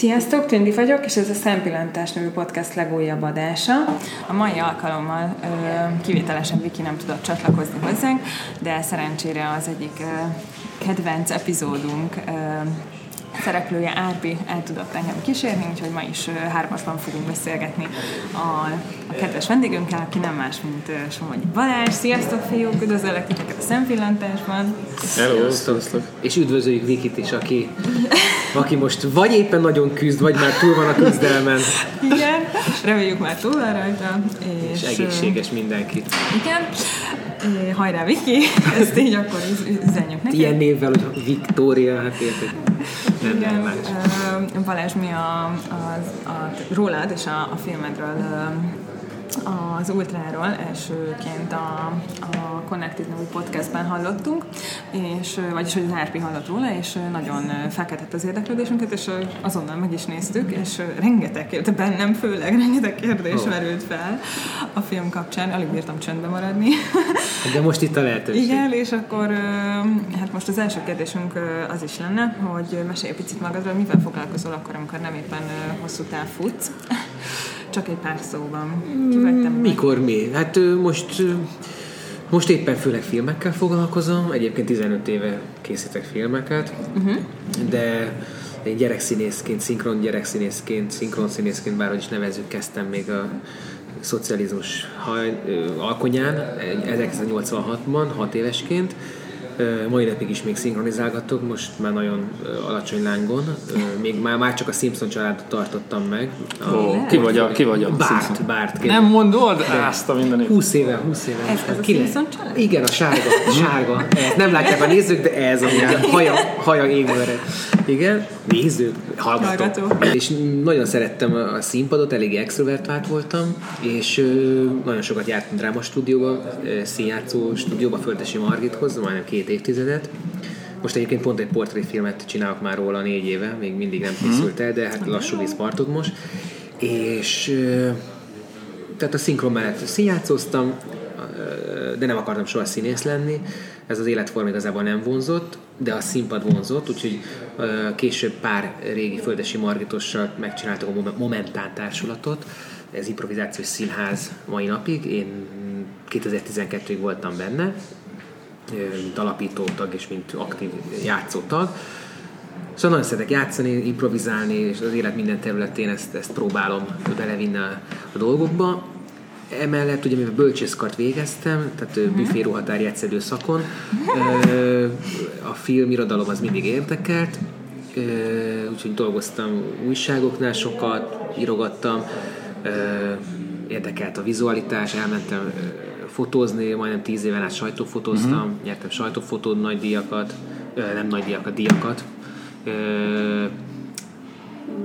Sziasztok, Tündi vagyok, és ez a Szempillantás nevű podcast legújabb adása. A mai alkalommal ö, kivételesen Viki nem tudott csatlakozni hozzánk, de szerencsére az egyik ö, kedvenc epizódunk ö, szereplője Árpi el tudott engem kísérni, úgyhogy ma is hármasban fogunk beszélgetni a, a kedves vendégünkkel, aki nem más, mint Somogyi Balázs. Sziasztok, fiúk! Üdvözöllek titeket a Szempillantásban! Hello! Sziasztok! És üdvözöljük Vikit is, aki, aki most vagy éppen nagyon küzd, vagy már túl van a küzdelmen. Igen, reméljük már túl van rajta. És, és egészséges mindenkit. Igen. Hajrá, Viki! Ezt így akkor üzenjük neki. Ilyen névvel, hogy Viktória, hát érted? Igen. Balázs, mi a, a, a, rólad és a, a filmedről az Ultráról elsőként a, a Connected nevű podcastben hallottunk, és, vagyis hogy az RP hallott róla, és nagyon felkeltett az érdeklődésünket, és azonnal meg is néztük, és rengeteg kérdés, bennem főleg rengeteg kérdés oh. merült fel a film kapcsán, alig bírtam csöndbe maradni. De most itt a lehetőség. Igen, és akkor hát most az első kérdésünk az is lenne, hogy mesélj picit magadról, mivel foglalkozol akkor, amikor nem éppen hosszú táv futsz. Csak egy pár szóban. Kivettem Mikor mi? Hát most most éppen főleg filmekkel foglalkozom, egyébként 15 éve készítek filmeket, uh-huh. de én gyerekszínészként, szinkron gyerekszínészként, szinkron színészként, bárhogy is nevezzük, kezdtem még a szocializmus haj, alkonyán 1986-ban, 6 évesként, Mai napig is még szinkronizálgatok, most már nagyon alacsony lángon. Még már, már csak a Simpson családot tartottam meg. A, oh, ki vagy a, ki vagy a Bárt, Bárt. Nem mondod? Azt a mindenit. 20 éve, 20 éve. Ez, ez a Simpson család? Igen, a sárga. sárga. Nem látják a nézők, de ez a haja, haja égőre. Igen, nézők, hallgatók. És nagyon szerettem a színpadot, elég extrovertált voltam, és nagyon sokat jártam dráma stúdióba, színjátszó stúdióba, Földesi Margithoz, majdnem két évtizedet. Most egyébként pont egy portréfilmet csinálok már róla négy éve, még mindig nem készült el, de hát lassú víz partod most. És tehát a szinkron mellett színjátszoztam, de nem akartam soha színész lenni, ez az életform igazából nem vonzott, de a színpad vonzott, úgyhogy később pár régi földesi margitossal megcsináltak a Momentán társulatot, ez improvizációs színház mai napig, én 2012-ig voltam benne, mint alapítótag és mint aktív játszótag. Szóval nagyon szeretek játszani, improvizálni, és az élet minden területén ezt, ezt próbálom belevinni a, a dolgokba. Emellett ugye mivel bölcsészkart végeztem, tehát uh-huh. büféruhatári egyszerű szakon, a filmirodalom az mindig érdekelt, úgyhogy dolgoztam újságoknál sokat, írogattam, érdekelt a vizualitás, elmentem fotózni, majdnem tíz éven át sajtófotóztam, uh-huh. nyertem sajtófotó nagy díjakat, nem nagy díjakat, díjakat.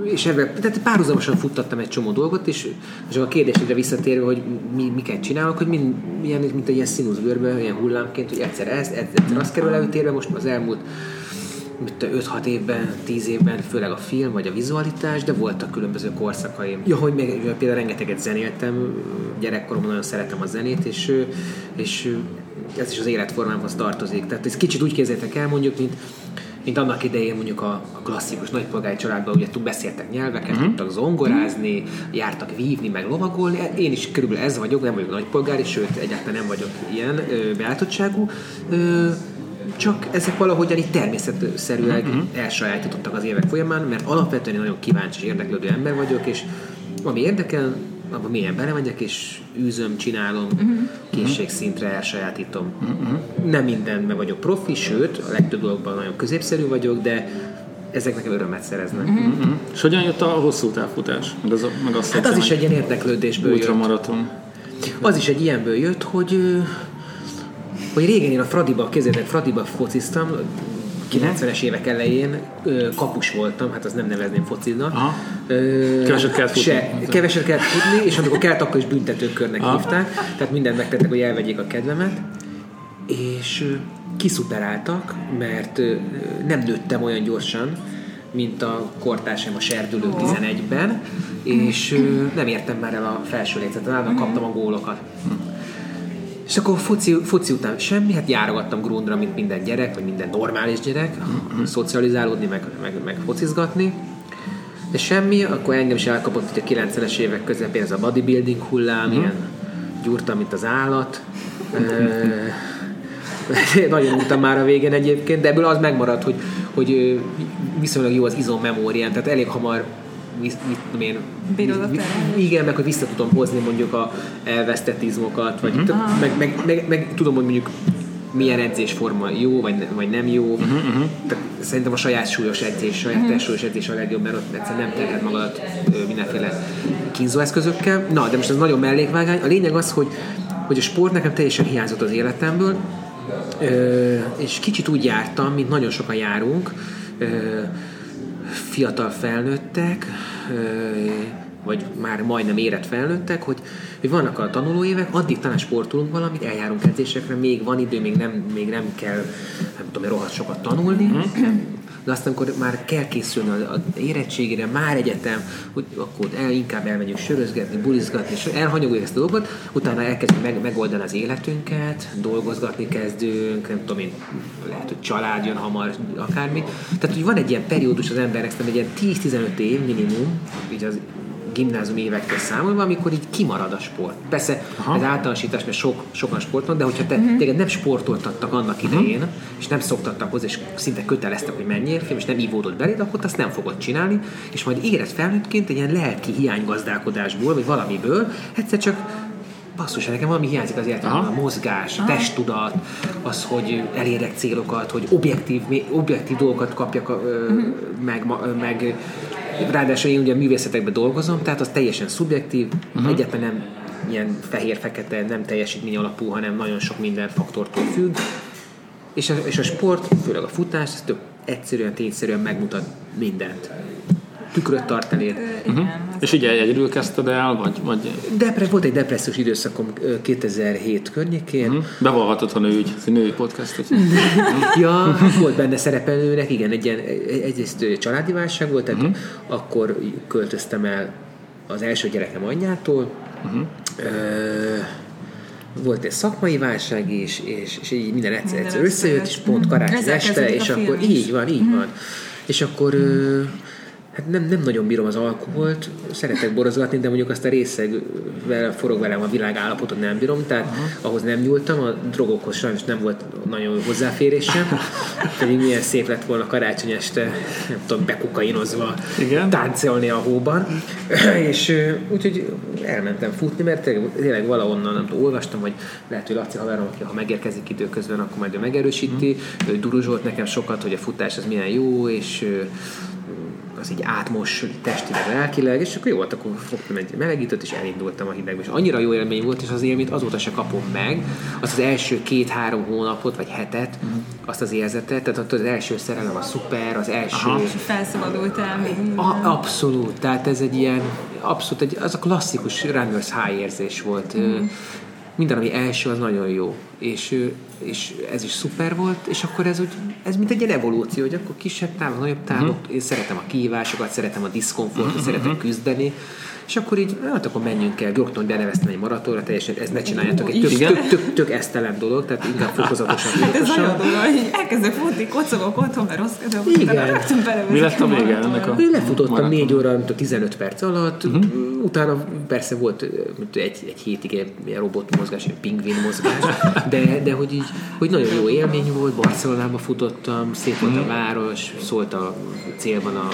És ebben, tehát párhuzamosan futtattam egy csomó dolgot, és, és a kérdésre visszatérve, hogy mi, miket csinálok, hogy mind, milyen, mint egy ilyen színuszbőrbe, ilyen hullámként, hogy egyszer ezt, egyszer azt kerül előtérbe, most az elmúlt 5-6 évben, 10 évben, főleg a film vagy a vizualitás, de voltak különböző korszakaim. Ja, hogy még például rengeteget zenéltem, gyerekkoromban nagyon szeretem a zenét, és, és ez is az életformámhoz tartozik. Tehát ez kicsit úgy képzeljétek el, mondjuk, mint mint annak idején mondjuk a, a klasszikus nagypolgári családban ugye beszéltek nyelveket, uh-huh. tudtak zongorázni, jártak vívni, meg lovagolni. Én is körülbelül ez vagyok, nem vagyok nagypolgári, sőt egyáltalán nem vagyok ilyen ö, beállítottságú. Ö, csak ezek valahogyan így természetszerűen uh-huh. elsajátítottak az évek folyamán, mert alapvetően én nagyon kíváncsi és érdeklődő ember vagyok, és ami érdekel, abban milyen belemegyek, és űzöm, csinálom, uh-huh. készségszintre elsajátítom. Uh-huh. Nem mindenben vagyok profi, sőt, a legtöbb dolgokban nagyon középszerű vagyok, de ezek nekem örömet szereznek. Uh-huh. Uh-huh. És hogyan jött a hosszú távfutás? Meg az, meg azt hát az is egy ilyen érdeklődésből jött. maraton. Az is egy ilyenből jött, hogy hogy régen én a Fradiba, kézzétek, Fradiba fociztam, 90-es évek elején kapus voltam, hát az nem nevezném focinak. Keveset kellett futni. Se, keveset kellett futni, és amikor kellett, akkor is büntetőkörnek Aha. hívták. Tehát mindent megtettek, hogy elvegyék a kedvemet. És kiszuperáltak, mert nem nőttem olyan gyorsan, mint a kortársaim a serdülő 11-ben, és nem értem már el a felső lécet, állandóan kaptam a gólokat. És akkor foci, foci után semmi, hát járogattam grundra, mint minden gyerek, vagy minden normális gyerek, szocializálódni, meg, meg, meg focizgatni. de semmi, akkor engem is elkapott hogy a 90-es évek közepén ez a bodybuilding hullám, mm. ilyen gyúrtam, mint az állat. nagyon untam már a végén egyébként, de ebből az megmaradt, hogy, hogy viszonylag jó az izommemórián, tehát elég hamar mit tudom én, igen, meg hogy vissza tudom hozni mondjuk a elvesztett izmokat, vagy uh-huh. meg, meg, meg, meg, tudom, hogy mondjuk milyen edzésforma jó, vagy, ne, vagy nem jó. Uh-huh, uh-huh. Tehát szerintem a saját súlyos edzés, saját uh-huh. súlyos edzés a legjobb, mert ott egyszerűen nem terhed magadat mindenféle kínzóeszközökkel. Na, de most ez nagyon mellékvágány. A lényeg az, hogy, hogy a sport nekem teljesen hiányzott az életemből, és kicsit úgy jártam, mint nagyon sokan járunk, fiatal felnőttek, vagy már majdnem érett felnőttek, hogy, hogy vannak a tanulóévek, addig talán sportolunk valamit, eljárunk edzésekre, még van idő, még nem, még nem kell, nem tudom, rohadt sokat tanulni, mm de aztán amikor már kell készülni az érettségére, már egyetem, hogy akkor el, inkább elmegyünk sörözgetni, bulizgatni, és elhanyagoljuk ezt a dolgot, utána elkezdjük meg, megoldani az életünket, dolgozgatni kezdünk, nem tudom én, lehet, hogy család jön hamar, akármi. Tehát, hogy van egy ilyen periódus az embernek, egy ilyen 10-15 év minimum, így az gimnázium évektől számolva, amikor így kimarad a sport. Persze Aha. ez általánosítás, mert sok, sokan sportolnak, de hogyha te, uh-huh. téged nem sportoltattak annak mhm. idején, uh-huh. és nem szoktattak hozzá, és szinte köteleztek, hogy menjél film, és nem ívódott beléd, akkor azt nem fogod csinálni, és majd érez felnőttként egy ilyen lelki hiánygazdálkodásból, vagy valamiből, egyszer csak basszus, nekem valami hiányzik az életemben, a mozgás, a testtudat, az, hogy elérek célokat, hogy objektív, objektív dolgokat kapjak uh-huh. meg, meg Ráadásul én ugye a művészetekben dolgozom, tehát az teljesen szubjektív, uh-huh. egyetlen nem ilyen fehér-fekete, nem teljesítmény alapú, hanem nagyon sok minden faktortól függ. És a, és a sport, főleg a futás, ez tök egyszerűen, tényszerűen megmutat mindent tükröt tart elér. Uh-huh. És így egyedül kezdted el, vagy? vagy... Depre, volt egy depressziós időszakom 2007 környékén. Uh-huh. Bevallhatod, ha női, női podcastot. ja, volt benne szerepelőnek, igen, egy ilyen, egyrészt családi válság volt, tehát uh-huh. akkor költöztem el az első gyerekem anyjától, uh-huh. volt egy szakmai válság is, és, és így minden egyszer, egyszer összejött, és pont karácsony este, és akkor így van, így van. És akkor Hát nem, nem nagyon bírom az alkoholt, szeretek borozgatni, de mondjuk azt a részegvel forog velem a világ állapotot nem bírom, tehát uh-huh. ahhoz nem nyúltam, a drogokhoz sajnos nem volt nagyon hozzáférésem, pedig milyen szép lett volna karácsony este, nem tudom, bekukainozva Igen? táncolni a hóban, és úgyhogy elmentem futni, mert tényleg valahonnan nem tudom, olvastam, hogy lehet, hogy Laci haverom, aki ha megérkezik időközben, akkor majd ő megerősíti, uh-huh. ő duruzsolt nekem sokat, hogy a futás az milyen jó, és az így átmos testileg, lelkileg, és akkor jó, hát akkor fogtam egy melegítőt, és elindultam a hidegbe. És annyira jó élmény volt, és az élményt azóta se kapom meg, azt az első két-három hónapot, vagy hetet, uh-huh. azt az érzetet, tehát az első szerelem a szuper, az első... Aha. Felszabadultál még. A, abszolút, tehát ez egy ilyen, abszolút, egy, az a klasszikus runners high érzés volt. Uh-huh minden, ami első, az nagyon jó. És, és ez is szuper volt, és akkor ez, úgy, ez mint egy ilyen evolúció, hogy akkor kisebb távok, nagyobb távok, uh-huh. én szeretem a kihívásokat, szeretem a diszkomfortot, uh-huh. szeretem küzdeni, és akkor így, hát akkor menjünk el, rögtön beneveztem egy maratonra, teljesen ez ne csináljátok, egy tök, tök, tök, tök esztelen dolog, tehát inkább fokozatosan. Hát ez nagyon dolog, hogy elkezdek futni, kocogok otthon, mert rossz kedvem, Igen. rögtön Mi lett a vége ennek a Lefutottam 4 óra, 15 perc alatt, uh-huh. utána persze volt egy, egy hétig egy robotmozgás, egy pingvin mozgás, de, de hogy így, hogy nagyon jó élmény volt, Barcelonába futottam, szép volt a mhm. város, szólt a célban a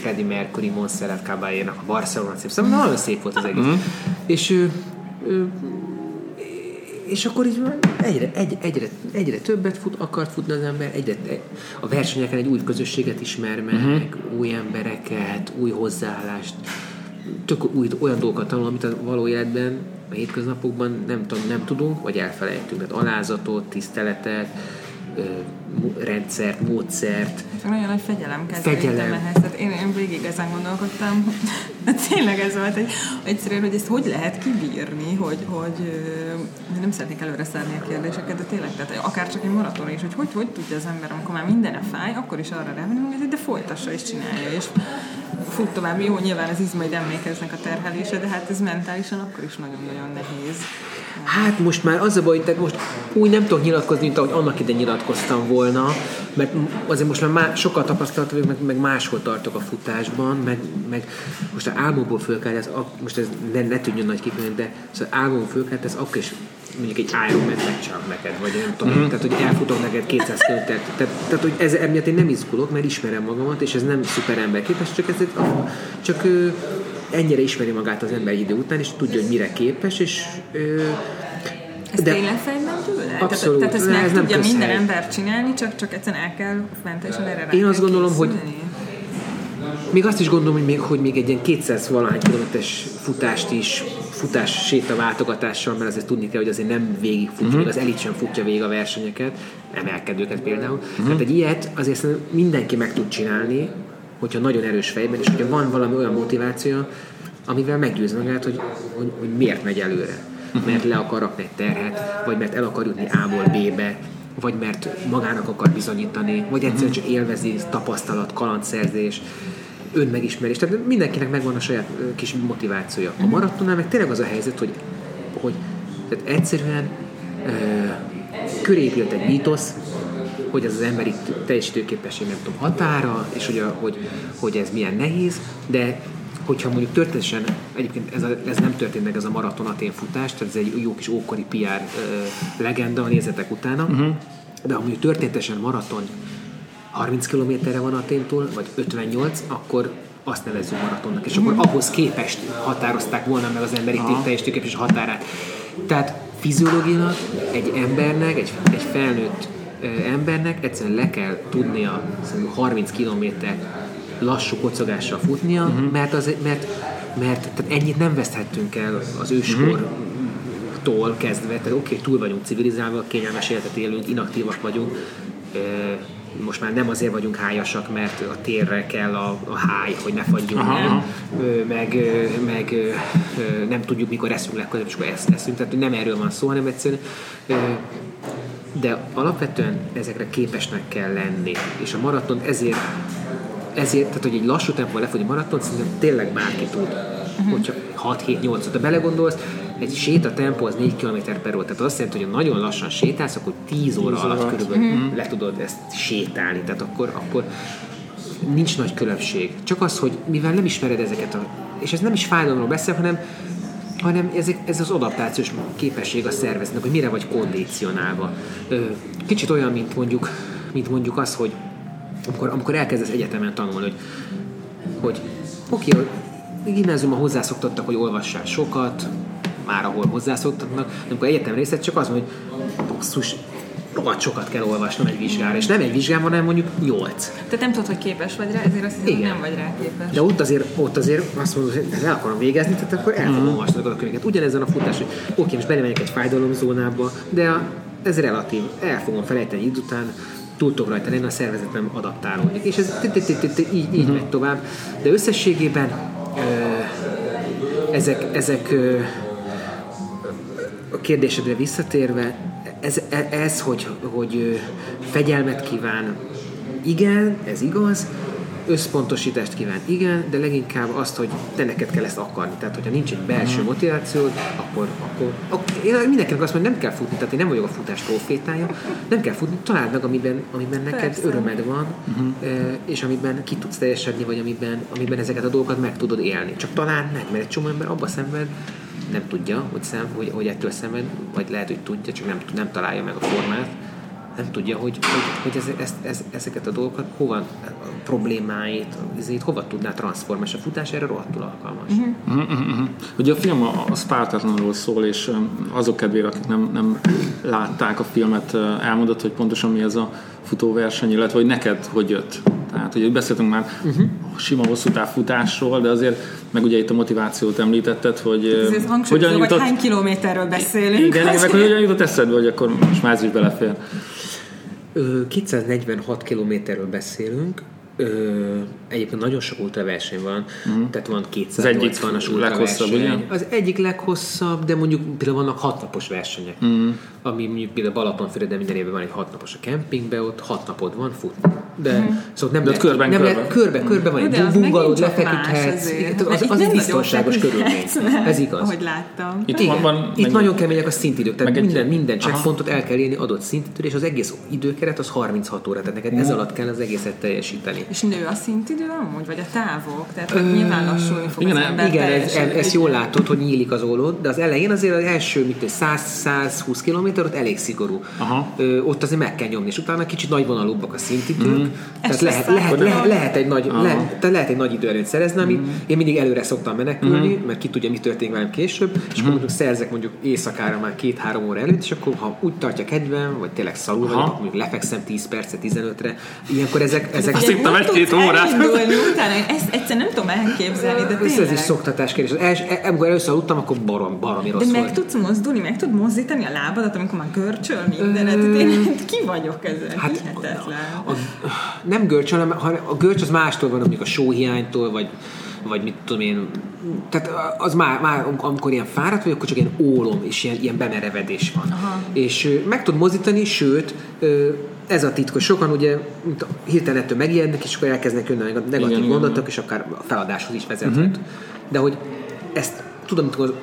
Freddie Mercury, Montserrat Caballé-nak a Barcelona szép Szóval nagyon szép volt az egész. Uh-huh. És ő, ő, és akkor így egyre, egy, egyre, egyre többet fut, akart futni az ember, egyre, a versenyeken egy új közösséget ismer meg, uh-huh. új embereket, új hozzáállást, tök új, olyan dolgokat tanul, amit a való életben, a hétköznapokban nem, nem tudunk, vagy elfelejtünk. Tehát alázatot, tiszteletet, rendszert, módszert. Nagyon nagy fegyelem fegyelem. ehhez. Tehát én, én végig ezen gondolkodtam. Tényleg ez volt egy, egyszerűen, hogy ezt hogy lehet kibírni, hogy, hogy, nem szeretnék előre szállni a kérdéseket, de tényleg, tehát akár csak egy maraton is, hogy hogy, hogy tudja az ember, amikor már mindene fáj, akkor is arra remélem, hogy de folytassa és csinálja. És fut tovább. Jó, nyilván az izmaid emlékeznek a terhelése, de hát ez mentálisan akkor is nagyon-nagyon nehéz. Hát most már az a baj, tehát most úgy nem tudok nyilatkozni, mint ahogy annak ide nyilatkoztam volna, mert azért most már má, sokkal tapasztalt vagyok, meg, meg máshol tartok a futásban, meg, meg most a álmokból fölkelt, ez, most ez ne, ne tudjon nagy kifejezés, de szóval álmokból fölkelt, ez akkor is mondjuk egy Ironman megcsinálok neked, vagy nem tudom, mm-hmm. tehát hogy elfutok neked 200 km tehát, tehát, hogy ez emiatt én nem izgulok, mert ismerem magamat, és ez nem szuper ember képes, csak ez csak ennyire ismeri magát az ember idő után, és tudja, hogy mire képes, és ez de tényleg tőle? Abszolút. Tehát, tehát ezt meg ez tudja nem minden ember csinálni, csak, csak egyszerűen el kell mentálisan erre Én azt gondolom, hogy még azt is gondolom, hogy még, hogy még egy ilyen 200 valahány kilométeres futást is, futás séta váltogatással, mert azért tudni kell, hogy azért nem végig futja, uh-huh. az elit sem futja végig a versenyeket, emelkedőket például. Uh-huh. Tehát egy ilyet azért mindenki meg tud csinálni, hogyha nagyon erős fejben, és hogyha van valami olyan motiváció, amivel meggyőz magát, hogy, hogy, hogy miért megy előre. Mert le akar rakni egy terhet, vagy mert el akar jutni A-ból B-be, vagy mert magának akar bizonyítani, vagy egyszerűen csak élvezi tapasztalat, kalandszerzés, önmegismerés. Tehát mindenkinek megvan a saját kis motivációja. A maratonnál meg tényleg az a helyzet, hogy, hogy tehát egyszerűen ö, körépült egy mítosz, hogy ez az emberi teljesítőképesség nem tudom határa, és hogy, a, hogy, hogy ez milyen nehéz, de hogyha mondjuk történetesen, egyébként ez, a, ez nem történt meg, ez a maraton Atén futás, tehát ez egy jó kis ókori PR uh, legenda, nézzetek utána, uh-huh. de ha mondjuk történetesen maraton 30 kilométerre van Aténtól, vagy 58, akkor azt nevezzük maratonnak, és akkor ahhoz képest határozták volna meg az emberi teljesítőképes határát. Tehát fiziológiailag egy embernek, egy, egy felnőtt embernek egyszerűen le kell tudnia 30 km lassú kocogással futnia, uh-huh. mert, az, mert, mert tehát ennyit nem veszthettünk el az őskortól uh-huh. kezdve, tehát oké, okay, túl vagyunk civilizálva, kényelmes életet élünk, inaktívak vagyunk, most már nem azért vagyunk hájasak, mert a térre kell a, a háj, hogy ne fagyjunk aha, el, meg, meg nem tudjuk, mikor eszünk legközelebb, és akkor ezt eszünk. Tehát nem erről van szó, hanem egyszerűen de alapvetően ezekre képesnek kell lenni. És a maraton ezért, ezért tehát hogy egy lassú tempóval lefogy a maraton, szerintem tényleg bárki tud. Uh-huh. Hogyha 6-7-8, ha belegondolsz, egy séta tempó az 4 km per óra, tehát azt jelenti, hogy nagyon lassan sétálsz, akkor 10 óra 10 alatt körülbelül uh-huh. le tudod ezt sétálni, tehát akkor, akkor nincs nagy különbség. Csak az, hogy mivel nem ismered ezeket a... És ez nem is fájdalomról beszél, hanem hanem ez, ez az adaptációs képesség a szervezetnek, hogy mire vagy kondicionálva. Kicsit olyan, mint mondjuk, mint mondjuk az, hogy amikor, amikor elkezdesz egyetemen tanulni, hogy, hogy oké, okay, gimnáziumban hozzászoktattak, hogy olvassál sokat, már ahol hozzászoktatnak, de amikor egyetem részlet csak az, hogy basszus, rohadt sokat kell olvasnom egy vizsgára, és nem egy vizsgán, hanem mondjuk nyolc. Tehát nem tudod, hogy képes vagy rá, ezért azt hiszem, hogy nem vagy rá képes. De ott azért, ott azért azt mondod, hogy el akarom végezni, tehát akkor el fogom mm. olvasni a könyveket. Ugyanezen a futás, hogy oké, most belemegyek egy fájdalomzónába, de ez relatív, el fogom felejteni idő után, túl tudok rajta lenni, a szervezetem adaptálódik. És ez így, így megy tovább. De összességében ezek, ezek a kérdésedre visszatérve, ez, ez hogy, hogy fegyelmet kíván, igen, ez igaz, összpontosítást kíván, igen, de leginkább azt, hogy te neked kell ezt akarni. Tehát, hogyha nincs egy belső motivációd, akkor, akkor, akkor én mindenkinek azt mondom, nem kell futni, tehát én nem vagyok a futás profétája, nem kell futni, találd meg, amiben, amiben neked Persze. örömed van, uh-huh. és amiben ki tudsz teljesedni, vagy amiben, amiben ezeket a dolgokat meg tudod élni. Csak talán meg, mert egy csomó ember abba szenved, nem tudja, hogy, szem, hogy, hogy ettől szenved, vagy lehet, hogy tudja, csak nem, nem találja meg a formát, nem tudja, hogy, hogy, hogy ez, ez, ez, ezeket a dolgokat hova, a problémáit, ezért hova tudná transformálni. A futás erre rohadtul alkalmas. Uh-huh. Uh-huh, uh-huh. Ugye a film a, a Spártatlanról szól, és azok kedvére, akik nem, nem látták a filmet, elmondott, hogy pontosan mi ez a futóverseny, illetve hogy neked hogy jött. Tehát, hogy beszéltünk már uh-huh. sima hosszú távfutásról, de azért, meg ugye itt a motivációt említetted, hogy... Ez hogyan jutott, hogy hány kilométerről beszélünk. Igen, igen meg hogy hogyan jutott eszedbe, hogy akkor most már ez is belefér. 246 kilométerről beszélünk, egyébként nagyon sok ultraverseny van, uh-huh. tehát van 280-as ultraverseny. Az egyik leghosszabb, de mondjuk például vannak hatnapos versenyek, uh-huh. ami mondjuk például Balatonfüreden minden évben van egy hatnapos a kempingbe, ott hat napod van futni. de mm. szóval nem lehet, körben, nem körben. lehet, körbe, körbe van egy bungalód, lefeküdhetsz. Az, az egy biztonságos körülmény. Ez igaz. Ahogy láttam. Itt, Igen, van, itt nagyon kemények a szintidők, tehát minden, minden checkpointot el kell érni adott szintidőre, és az egész időkeret az 36 óra, tehát neked ez alatt kell az egészet teljesíteni. És nő a szintidő amúgy, vagy a távok? Tehát Ö, nyilván lassulni fog igen, az ember igen ez, ez, ezt jól látod, hogy nyílik az ólód, de az elején azért az első, mint 100-120 km ott elég szigorú. Aha. Ö, ott azért meg kell nyomni, és utána kicsit nagyvonalúbbak a szintidők, mm. tehát lehet, lehet, lehet, lehet, egy nagy, lehet, tehát lehet egy nagy időerőt szerezni, amit mm. én mindig előre szoktam menekülni, mm. mert ki tudja, mi történik velem később, és mm. akkor mondjuk szerzek mondjuk éjszakára már két-három óra előtt, és akkor ha úgy tartja kedvem, vagy tényleg szarul vagyok, mondjuk lefekszem 10 percet, 15-re, ilyenkor ezek... ezek Azt hittem egy-két órát. Utána, ezt egyszer nem tudom elképzelni, de tényleg. Ez is szoktatás kérdés. Els, e- amikor először aludtam, akkor barom, baromi rossz De meg tudsz mozdulni, meg tud mozdítani a lábadat, amikor már görcsöl mindenet. Én ki vagyok ezen? Hát, A, a, nem görcs, hanem a görcs az mástól van, mondjuk a sóhiánytól, vagy vagy mit tudom én, tehát az már, már amikor ilyen fáradt vagy, akkor csak ilyen ólom és ilyen, ilyen bemerevedés van. Aha. És meg tud mozítani, sőt, ez a titkos. Sokan ugye hirtelen ettől megijednek, és akkor elkezdenek jönni a negatív igen, gondolatok, igen. és akár a feladáshoz is vezethet. Uh-huh. De hogy ezt tudom, amikor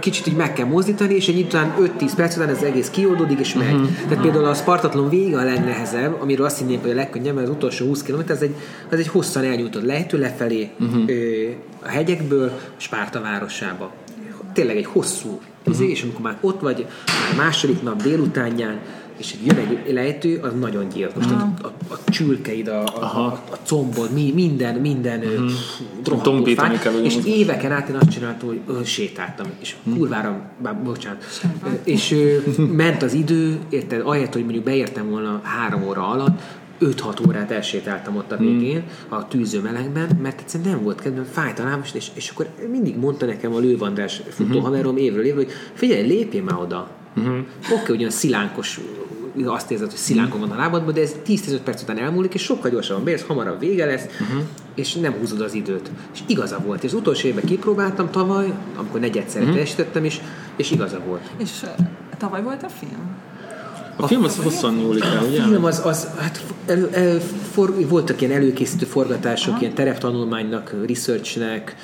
kicsit így meg kell mozdítani, és egy után 5-10 perc után ez egész kioldódik, és megy. Uh-huh. Tehát például a Spartatlon vége a legnehezebb, amiről azt hinném, hogy a legkönnyebb, mert az utolsó 20 km, ez egy, az egy hosszan elnyújtott lejtő lefelé uh-huh. a hegyekből Spárta városába. Tényleg egy hosszú uh-huh. és amikor már ott vagy, már második nap délutánján, és jön egy lejtő, az nagyon gyilkos. A, a, a csülkeid, a, a, a, a combod, mi, minden, minden mm. fáj, kell. És éveken át én azt csináltam, hogy ö, sétáltam, és mm. kurvára, bár, bocsánat, és ö, ment az idő, érted, ahelyett, hogy mondjuk beértem volna három óra alatt, 5-6 órát elsétáltam ott a végén, mm. a tűző melegben, mert egyszerűen nem volt kedvem, fájt a lábam, és, és akkor mindig mondta nekem a lővandrás futóhaverom mm-hmm. évről évről, hogy figyelj, lépjél már oda. Mm-hmm. Oké, okay, ugyan szilánkos azt érzed, hogy szilánkon van a lábadban, de ez 10-15 perc után elmúlik, és sokkal gyorsabban beérsz, hamarabb vége lesz, uh-huh. és nem húzod az időt. És igaza volt. És az utolsó évben kipróbáltam tavaly, amikor negyedszer uh-huh. teljesítettem, és, és igaza volt. És tavaly volt a film? A, a film az hosszan nyúlik el, ugye? A film az, az hát elő, elő, for, voltak ilyen előkészítő forgatások, Aha. ilyen tereptanulmánynak, researchnek,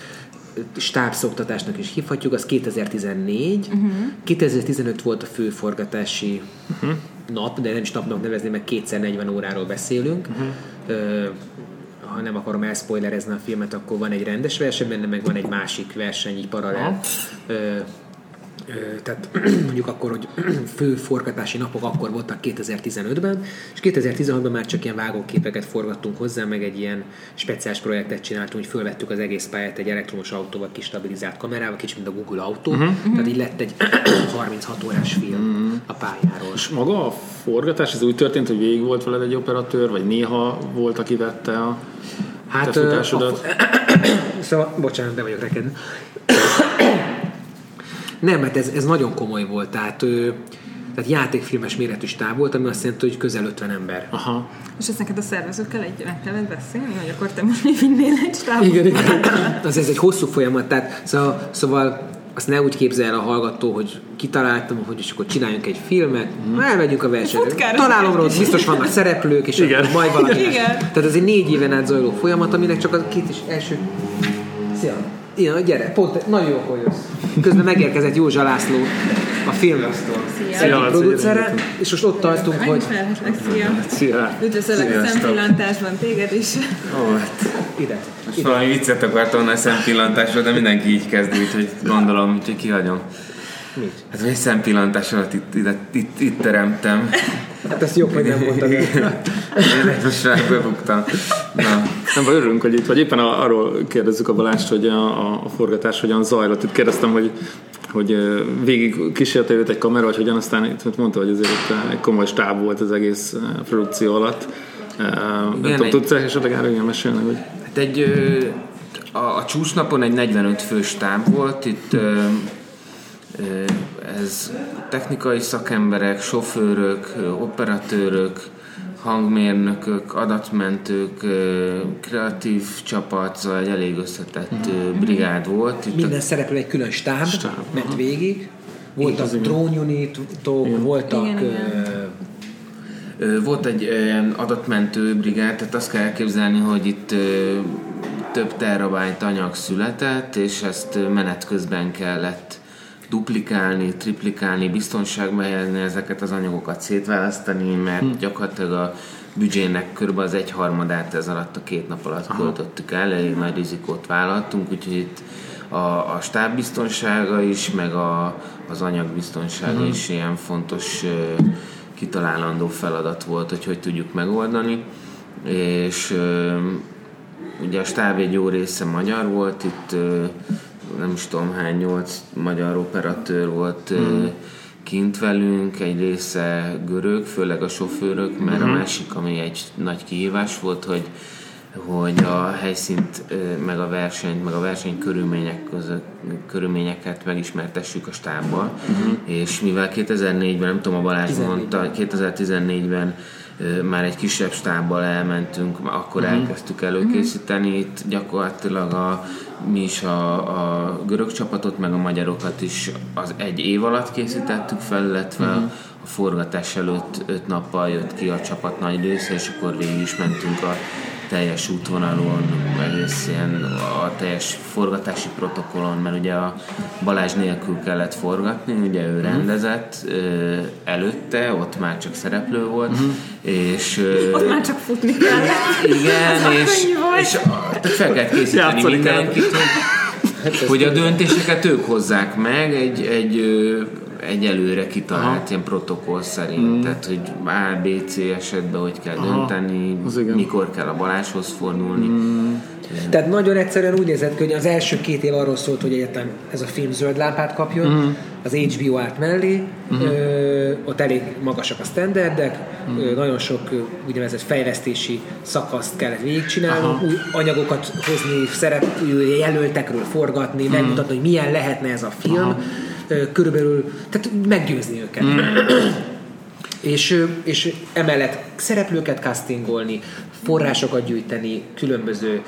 stábszoktatásnak is hívhatjuk, az 2014. Uh-huh. 2015 volt a fő forgatási uh-huh. Nap, de nem is napnak nevezni, meg kétszer 40 óráról beszélünk. Uh-huh. Ö, ha nem akarom elspoilerezni a filmet, akkor van egy rendes verseny, benne meg van egy másik verseny, így paralel. Uh-huh tehát mondjuk akkor, hogy fő forgatási napok akkor voltak 2015-ben, és 2016-ban már csak ilyen vágóképeket forgattunk hozzá, meg egy ilyen speciális projektet csináltunk, hogy fölvettük az egész pályát egy elektromos autóval, kis stabilizált kamerával, kicsit mint a Google autó, uh-huh. tehát így lett egy 36 órás film uh-huh. a pályáról. És maga a forgatás, ez úgy történt, hogy végig volt veled egy operatőr, vagy néha volt, aki vette a hát, te A, szóval, bocsánat, de vagyok neked. Nem, mert ez, ez nagyon komoly volt. Tehát, ő, tehát játékfilmes méretű stáb volt, ami azt jelenti, hogy közel 50 ember. Aha. És ezt neked a szervezőkkel egy meg kellett beszélni, hogy akkor te most mi vinnél egy stábot? Igen, igen. Az ez egy hosszú folyamat, tehát szóval, szóval azt ne úgy képzel el a hallgató, hogy kitaláltam, hogy és akkor csináljunk egy filmet, mm. elmegyünk a versenyre. Találom róla, biztos vannak szereplők, és Igen. majd valami. Igen. Tehát ez egy négy éven át zajló folyamat, aminek csak a két is első... Szia! Igen, gyere, pont, nagyon jó, hogy jössz. Közben megérkezett Józsa László a filmasztól. Szia! producere, és most ott tartunk, hogy... Szia! Szia! Üdvözöllek a szempillantásban téged is. Ó, hát ide. Most ide. valami viccet akartam a szempillantásra, de mindenki így kezdi, úgyhogy gondolom, hogy kihagyom. Mit? Hát egy szempillantás alatt itt, itt, itt, itt teremtem. Hát ezt jobb, hogy nem mondtad el. Én most már bebuktam. Na. Nem, vagy örülünk, hogy itt vagy. Éppen arról kérdezzük a Balást, hogy a, a forgatás hogyan zajlott. Itt kérdeztem, hogy hogy végig kísérte őt egy kamera, hogy hogyan aztán itt mondta, hogy azért egy komoly stáb volt az egész produkció alatt. Igen, nem tudom, tudsz esetleg erről ilyen mesélni? Hogy... Hát egy, a, a csúcsnapon egy 45 fős stáb volt, itt ez technikai szakemberek, sofőrök, operatőrök, hangmérnökök, adatmentők, kreatív csapat, szóval egy elég összetett mm. brigád volt. Itt Minden a... szereplő egy külön stáb, stáb. ment végig. Voltak drónunitok, voltak igen, igen. Volt egy ilyen adatmentő brigád, tehát azt kell elképzelni, hogy itt több terabájt anyag született, és ezt menet közben kellett duplikálni, triplikálni, biztonságba helyezni ezeket az anyagokat szétválasztani, mert hm. gyakorlatilag a büdzsének kb. az egyharmadát ez alatt a két nap alatt Aha. költöttük el, elég nagy rizikót vállaltunk, úgyhogy itt a, a stábbiztonsága is, meg a, az anyagbiztonsága uh-huh. is ilyen fontos uh, kitalálandó feladat volt, hogy hogy tudjuk megoldani. És uh, ugye a stáb egy jó része magyar volt, itt nem is tudom hány, nyolc magyar operatőr volt uh-huh. kint velünk, egy része görög, főleg a sofőrök, mert uh-huh. a másik, ami egy nagy kihívás volt, hogy hogy a helyszínt, meg a versenyt, meg a verseny körülmények között, körülményeket megismertessük a stábbal, uh-huh. és mivel 2004-ben, nem tudom, a Balázs mondta, 2014-ben már egy kisebb stábbal elmentünk, akkor uh-huh. elkezdtük előkészíteni, itt gyakorlatilag a, mi is a, a görög csapatot, meg a magyarokat is az egy év alatt készítettük fel, illetve uh-huh. a forgatás előtt öt nappal jött ki a csapat nagy része, és akkor végig is mentünk a teljes útvonalon, egész ilyen a teljes forgatási protokollon, mert ugye a Balázs nélkül kellett forgatni, ugye ő mhm. rendezett uh, előtte, ott már csak szereplő volt, uh-huh. és... Uh, ott már csak futni kellett. Igen, és, és tehát fel kellett készíteni mindenkit, hogy, hát hogy a döntéseket ők hozzák meg, egy, egy egy előre kitalált Aha. ilyen protokoll szerint, mm. tehát hogy A, B, C esetben hogy kell Aha. dönteni, mikor kell a Balázshoz fordulni. Mm. Tehát nagyon egyszerűen úgy nézett ki, hogy az első két év arról szólt, hogy egyetem ez a film zöld lámpát kapjon, mm. az HBO állt mellé, mm. ö, ott elég magasak a standardek, mm. ö, nagyon sok úgynevezett fejlesztési szakaszt kellett végigcsinálni, új anyagokat hozni, szerep, jelöltekről forgatni, mm. megmutatni, hogy milyen lehetne ez a film. Aha körülbelül, tehát meggyőzni őket. Mm. és, és emellett szereplőket castingolni, forrásokat gyűjteni, különböző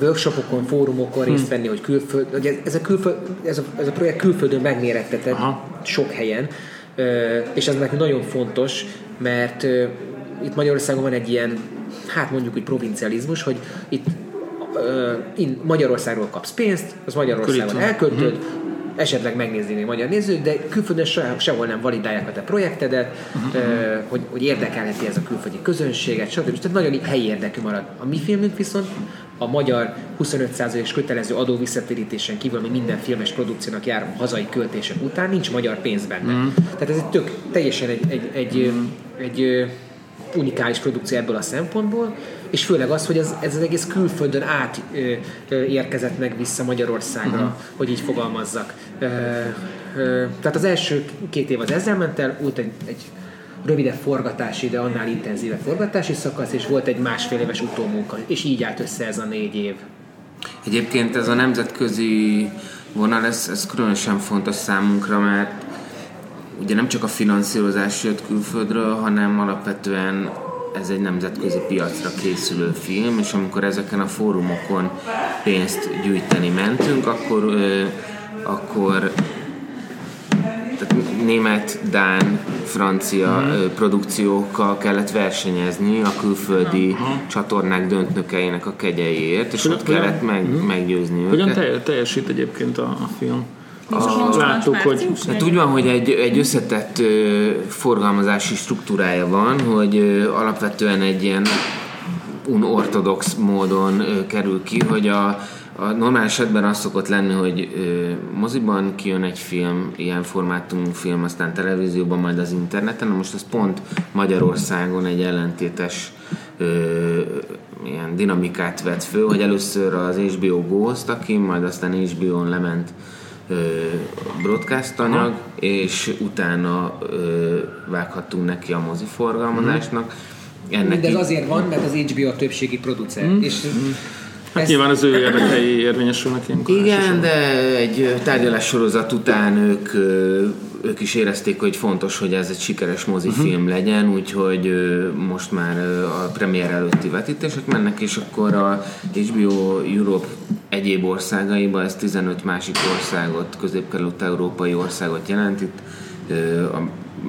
workshopokon, fórumokon részt hmm. venni, hogy, külföld, hogy ez, a külföld, ez, a, ez a projekt külföldön megmérettetett sok helyen, és ez nekünk nagyon fontos, mert itt Magyarországon van egy ilyen, hát mondjuk úgy provincializmus, hogy itt Magyarországról kapsz pénzt, az Magyarországon elköltöd, uh-huh esetleg megnézni még magyar nézők, de külföldön sehol nem validálják a te projektedet, uh-huh. hogy, hogy érdekelheti ez a külföldi közönséget, stb. Tehát nagyon helyi érdekű marad. A mi filmünk viszont a magyar 25%-os kötelező adó visszatérítésen kívül, ami minden filmes produkciónak jár hazai költések után, nincs magyar pénz benne. Uh-huh. Tehát ez egy tök, teljesen egy, egy, egy, uh-huh. egy, egy unikális produkció ebből a szempontból, és főleg az, hogy ez, ez az egész külföldön át ö, ö, érkezett meg vissza Magyarországra, uh-huh. hogy így fogalmazzak. Ö, ö, tehát az első két év az ezzel ment el, úgy egy, egy rövidebb forgatási, de annál intenzívebb forgatási szakasz, és volt egy másfél éves utómunka, és így állt össze ez a négy év. Egyébként ez a nemzetközi vonal, ez, ez különösen fontos számunkra, mert ugye nem csak a finanszírozás jött külföldről, hanem alapvetően ez egy nemzetközi piacra készülő film, és amikor ezeken a fórumokon pénzt gyűjteni mentünk, akkor, ö, akkor tehát német, dán, francia mm. produkciókkal kellett versenyezni a külföldi Aha. csatornák döntnökeinek a kegyeiért, és ott kellett meg, mm. meggyőzni őket. Hogyan teljesít egyébként a, a film? A, láttuk, hogy... Hát úgy van, hogy egy, egy összetett ö, forgalmazási struktúrája van, hogy ö, alapvetően egy ilyen unortodox módon ö, kerül ki, hogy a, a normál esetben az szokott lenni, hogy ö, moziban kijön egy film, ilyen formátumú film, aztán televízióban, majd az interneten. Na most ez pont Magyarországon egy ellentétes ö, ilyen dinamikát vett föl, hogy először az HBO Ghost, aki majd aztán HBO-n lement broadcast anyag, Aha. és utána ö, vághattunk neki a moziforgalmazásnak. Ennek ez azért van, mert az HBO a többségi producer. Mm. És mm. Hát ez... nyilván az ő érdekei érvényesülnek ilyenkor. Igen, de egy tárgyalás sorozat után ők, ők is érezték, hogy fontos, hogy ez egy sikeres mozifilm uh-huh. legyen, úgyhogy most már a premier előtti vetítések mennek, és akkor a HBO Europe egyéb országaiba, ez 15 másik országot, közép-kelet-európai országot jelent. Itt a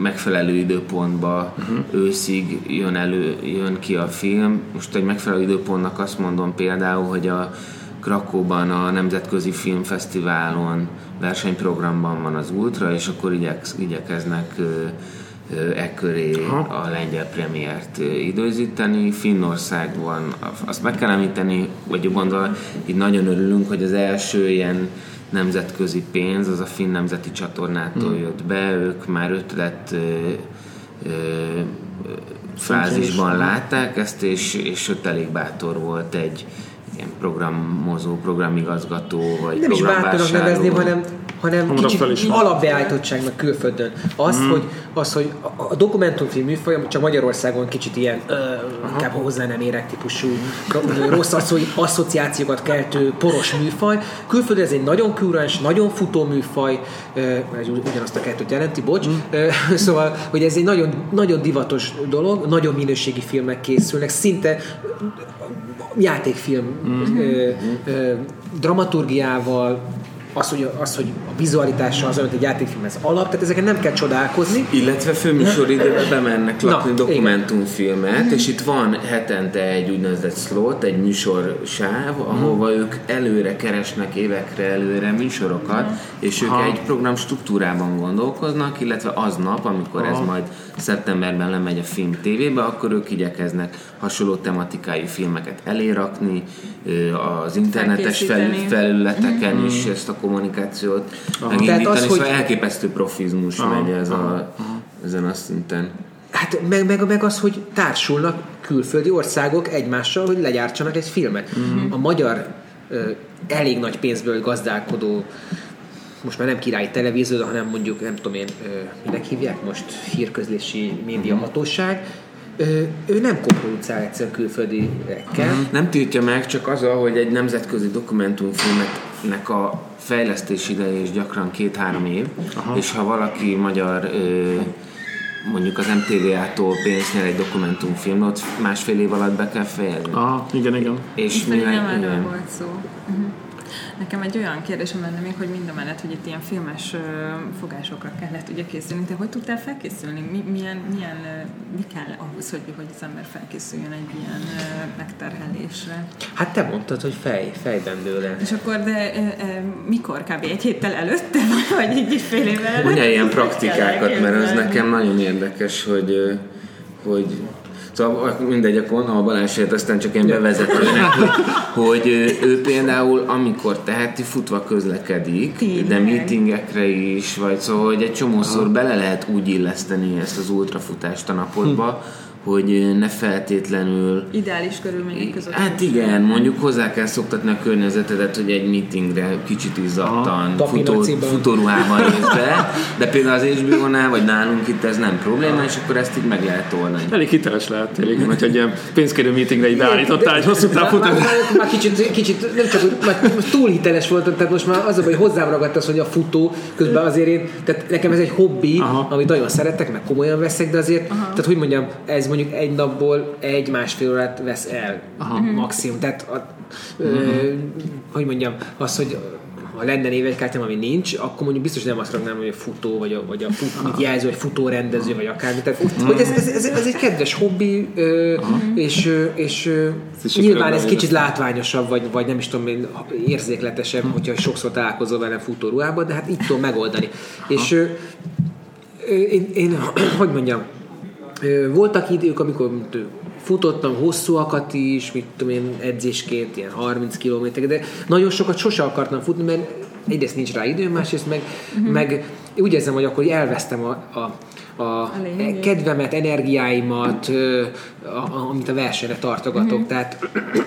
megfelelő időpontba uh-huh. őszig jön, elő, jön ki a film. Most egy megfelelő időpontnak azt mondom például, hogy a Krakóban a Nemzetközi Filmfesztiválon versenyprogramban van az Ultra, és akkor igyek, igyekeznek ekköré a lengyel premiért időzíteni. Finnországban azt meg kell említeni, vagy gondolva, így nagyon örülünk, hogy az első ilyen nemzetközi pénz, az a Finn Nemzeti Csatornától hmm. jött be, ők már ötlet fázisban látták ezt, és, és ott elég bátor volt egy ilyen programozó, programigazgató, vagy Nem is bátornak nevezném, hanem hanem Hamarabb kicsit alapbeállítottságnak külföldön. Az, mm. hogy, az, hogy a dokumentumfilm műfaj, csak Magyarországon kicsit ilyen ö, inkább hozzá nem érek típusú rossz asszociációkat keltő poros műfaj. Külföldön ez egy nagyon kúrens, nagyon futó műfaj, ez ugyanazt a kettőt jelenti, bocs. Mm. Szóval, hogy ez egy nagyon, nagyon divatos dolog, nagyon minőségi filmek készülnek, szinte játékfilm mm. ö, ö, dramaturgiával, az, hogy, az, hogy a vizualitása az, amit egy játékfilm ez alap, tehát ezeken nem kell csodálkozni. Illetve főműsoridőben bemennek lakni Na, dokumentumfilmet, igen. és itt van hetente egy úgynevezett slot, egy műsorsáv, ahova hmm. ők előre keresnek évekre előre műsorokat, hmm. és ők ha. egy program struktúrában gondolkoznak, illetve aznap, amikor ha. ez majd szeptemberben lemegy a film tévébe, akkor ők igyekeznek hasonló tematikájú filmeket elérakni, az internetes felületeken hmm. is ezt a kommunikációt Aha. megindítani, az, szóval hogy... elképesztő profizmus Aha. megy ez a, ezen a szinten. Hát meg, meg, meg az, hogy társulnak külföldi országok egymással, hogy legyártsanak egy filmet. Mm-hmm. A magyar elég nagy pénzből gazdálkodó most már nem királyi televízió, hanem mondjuk, nem tudom én, minek hívják most, hírközlési médiahatóság, ő, ő nem koproducál egyszerűen külföldiekkel. Mm-hmm. Nem tiltja meg, csak az, hogy egy nemzetközi dokumentumfilmnek a fejlesztés ideje is gyakran két-három év, Aha. és ha valaki magyar ö, mondjuk az MTV-tól pénzt nyer egy dokumentumfilmot, másfél év alatt be kell fejezni. Aha, igen, igen. És mi nem erről volt szó. Uh-huh. Nekem egy olyan kérdésem lenne még, hogy mind a mellett, hogy itt ilyen filmes fogásokra kellett ugye készülni, te hogy tudtál felkészülni? Mi, milyen, milyen, mi kell ahhoz, hogy, hogy az ember felkészüljön egy ilyen megterhelésre? Hát te mondtad, hogy fej, fejben dőle. És akkor, de e, e, mikor? Kb. egy héttel előtte, vagy így egy fél évvel előtte? Mondja ilyen praktikákat, mert az nekem nagyon érdekes, hogy hogy Szóval mindegy, akkor a Balázsért aztán csak én bevezetőnek, hogy, hogy ő például amikor teheti, futva közlekedik, Tényleg. de meetingekre is, vagy szóval, hogy egy csomószor bele lehet úgy illeszteni ezt az ultrafutást a napodba, hm hogy ne feltétlenül... Ideális körülmények között. Hát igen, mondjuk hozzá kell szoktatni a környezetedet, hogy egy meetingre kicsit izzadtan, futó, futóruhában jössz be, de például az hbo vagy nálunk itt ez nem probléma, és akkor ezt így meg lehet oldani. Elég hiteles lehet, tényleg, hogy egy ilyen pénzkérő meetingre így beállítottál egy hosszú távfutás. Már, már, már, kicsit, kicsit nem csak, már túl hiteles voltam, tehát most már az, hogy hozzám ragadt az, hogy a futó, közben azért én, tehát nekem ez egy hobbi, Aha. amit nagyon szeretek, meg komolyan veszek, de azért, Aha. tehát hogy mondjam, ez mondjuk egy napból egy-másfél órát vesz el Aha. Mhm. maximum. Tehát, a, uh-huh. ö, hogy mondjam, az, hogy ha lenne névegykártyám, ami nincs, akkor mondjuk biztos nem azt raknám, hogy a futó, vagy a, vagy a fut, mit jelző, vagy futórendező, vagy akármi. Tehát, hogy ez, ez, ez, ez, egy kedves hobbi, ö, és, és ez nyilván ez kicsit látványosabb, vagy, vagy nem is tudom én, érzékletesebb, hogyha sokszor találkozol vele futóruhában, de hát így tudom megoldani. És én, én, hogy mondjam, voltak idők, amikor futottam hosszúakat is, mit tudom én, edzésként, ilyen 30 km, de nagyon sokat sose akartam futni, mert egyrészt nincs rá időm, másrészt meg, uh-huh. meg úgy érzem, hogy akkor elvesztem a, a, a, a kedvemet, energiáimat, a, amit a versenyre tartogatok. Uh-huh. Tehát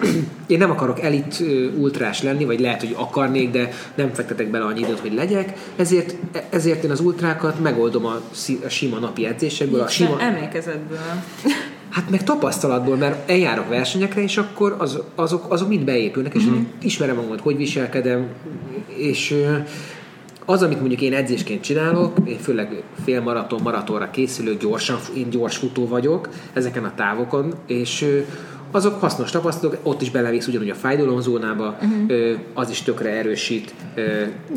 én nem akarok elit ultrás lenni, vagy lehet, hogy akarnék, de nem fektetek bele annyi időt, hogy legyek. Ezért, ezért én az ultrákat megoldom a, a sima napi edzésekből. A sima... Emlékezetből. Hát meg tapasztalatból, mert eljárok versenyekre, és akkor az, azok, azok mind beépülnek, és uh-huh. ismerem magamat, hogy viselkedem, és az, amit mondjuk én edzésként csinálok, én főleg félmaraton, maratonra készülök, gyorsan, én gyors futó vagyok ezeken a távokon, és azok hasznos tapasztalatok, ott is belevész ugyanúgy a fájdalomzónába, uh-huh. az is tökre erősít.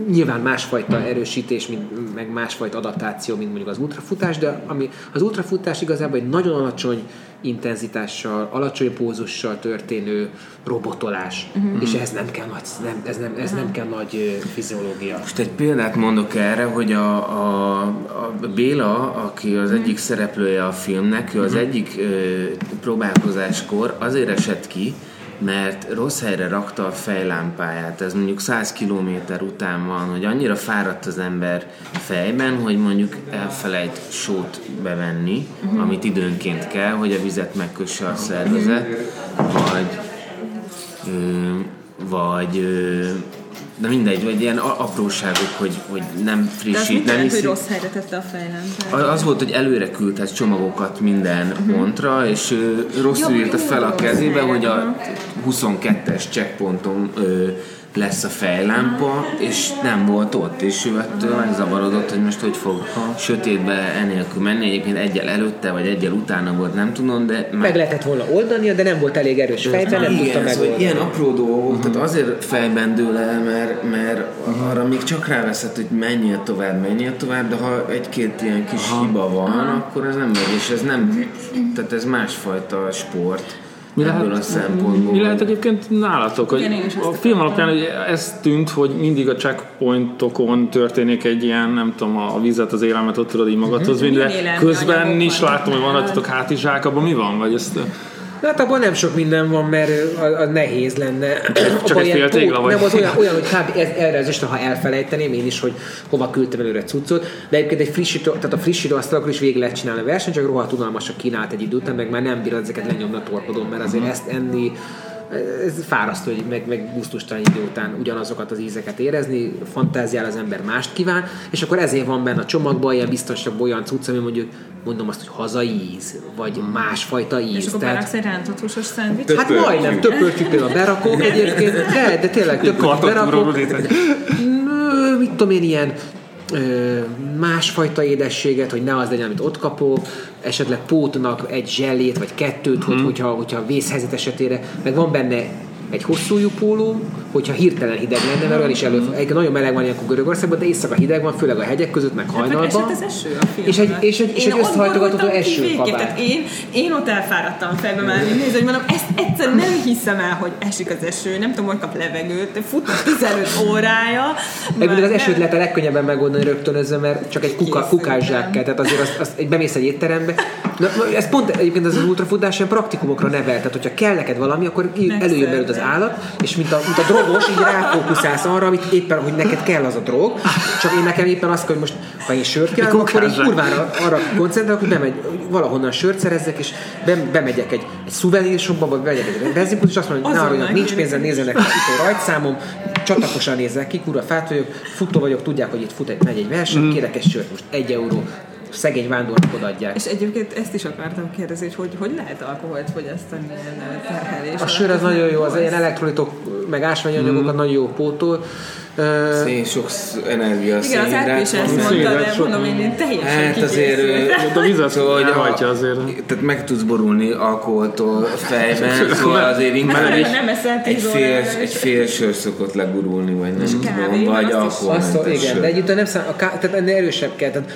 Nyilván másfajta erősítés, mint, meg másfajta adaptáció, mint mondjuk az ultrafutás, de ami az ultrafutás igazából egy nagyon alacsony intenzitással, alacsony pózussal történő robotolás, uh-huh. és ez nem kell nagy, nem, ez nem, ez nem kell nagy fiziológia. Most egy példát mondok erre, hogy a, a, a Béla, aki az uh-huh. egyik szereplője a filmnek, ő az uh-huh. egyik ö, próbálkozáskor azért esett ki, mert rossz helyre rakta a fejlámpáját. Ez mondjuk 100 kilométer után van, hogy annyira fáradt az ember fejben, hogy mondjuk elfelejt sót bevenni, uh-huh. amit időnként kell, hogy a vizet megkösse a szervezet, vagy ö, vagy ö, de mindegy, vagy ilyen apróságok, hogy, hogy nem frissít, nem hiszi. hogy rossz helyre tette a fejlem. Az volt, hogy előre küldhet csomagokat minden uh-huh. pontra, és uh, rosszul írta fel a kezébe, hogy a 22-es checkponton uh, lesz a fejlámpa, és nem volt ott, és ő ettől megzavarodott, hogy most hogy fog sötétbe enélkül menni. Egyébként egyel előtte, vagy egyel utána volt, nem tudom, de... Meg, meg lehetett volna oldania, de nem volt elég erős fejben, nem tudta megoldani. Ilyen apró dolgok, uh-huh. tehát azért fejben dől el, mert, mert uh-huh. arra még csak ráveszed, hogy menjél tovább, menjél tovább, de ha egy-két ilyen kis uh-huh. hiba van, uh-huh. akkor ez nem megy, és ez nem, tehát ez másfajta sport mi lehet, a szempontból. Mi lehet egyébként nálatok, hogy Igen, a film alapján hogy ez tűnt, hogy mindig a checkpointokon történik egy ilyen, nem tudom, a vizet, az élelmet ott tudod így magadhoz vinni, de közben is látom, hogy van rajtatok hátizsák, abban mi van? Vagy ezt Hát abban nem sok minden van, mert a, a nehéz lenne. Csak egy fél tégla vagy? Nem, az olyan, olyan hogy kb. Ez, erre az ha elfelejteném én is, hogy hova küldtem előre cuccot, de egyébként egy frissítő, tehát a frissítő asztalakról is végig lehet csinálni a versenyt, csak rohadt unalmasak kínált egy idő után, meg már nem bírod ezeket lenyomni a torpodon, mert azért ezt enni ez fárasztó, hogy meg, meg gusztustalan idő után ugyanazokat az ízeket érezni, fantáziál az ember mást kíván, és akkor ezért van benne a csomagban ilyen biztosabb olyan cucc, ami mondjuk mondom azt, hogy hazai íz, vagy másfajta íz. És akkor Tehát... egy rántott húsos szendvics? Hát majdnem, többölcsük például berakok egyébként, de, de tényleg többölcsük berakok. Mit tudom én, ilyen másfajta édességet, hogy ne az legyen, amit ott kapok, esetleg pótnak egy zsellét, vagy kettőt, hmm. hogy, hogyha, hogyha vészhelyzet esetére, meg van benne egy hosszújú póló, hogyha hirtelen hideg lenne, mert olyan is elő, egy nagyon meleg van ilyenkor Görögországban, de éjszaka hideg van, főleg a hegyek között, meg hát hajnalban. Hát, az eső a és egy, és egy, és egy összehajtogatható esőkabát. én, én ott elfáradtam fejbe már, nézni, hogy mondom, ezt egyszer nem hiszem el, hogy esik az eső, nem tudom, hogy kap levegőt, fut 15 órája. Egyébként az esőt lehet a legkönnyebben megoldani rögtönözve, mert csak egy kuka, kukás kell, tehát azért azt, azt egy bemész egy étterembe. Na, ez pont egyébként az, az ultrafutás ilyen praktikumokra nevel, tehát hogyha kell neked valami, akkor előjön belőled az állat, és mint a, mint a drogos, így ráfókuszálsz arra, amit éppen, hogy neked kell az a drog, csak én nekem éppen azt, hogy most, ha én sört kell, akkor én kurvára arra koncentrálok, hogy bemegy, valahonnan sört szerezzek, és be, bemegyek egy, egy szuvenírshopba, vagy bemegyek egy benzinpont, és azt mondom, hogy na, nincs pénzem, nézzenek itt a rajtszámom, csatakosan nézek ki, kurva fát vagyok, futó vagyok, tudják, hogy itt fut egy, megy egy verseny, mm. kérek egy sört, most egy euró szegény vándornak odaadják. És egyébként ezt is akartam kérdezni, hogy hogy, hogy lehet alkoholt fogyasztani ilyen terhelés? A sör az nagyon jó, az ilyen elektrolitok, meg ásványanyagokat mm. nagyon jó pótol. Szén sok energia Igen, az RP is ezt mondta, de mondom, én teljesen Hát azért, a vizet szóval, hogy hajtja azért. Tehát meg tudsz borulni alkoholtól fejben, szóval azért inkább egy, egy, fél, egy fél sör szokott legurulni, vagy nem tudom, vagy alkohol. Igen, de együtt nem szám, a ká, tehát ennél erősebb kell. Tehát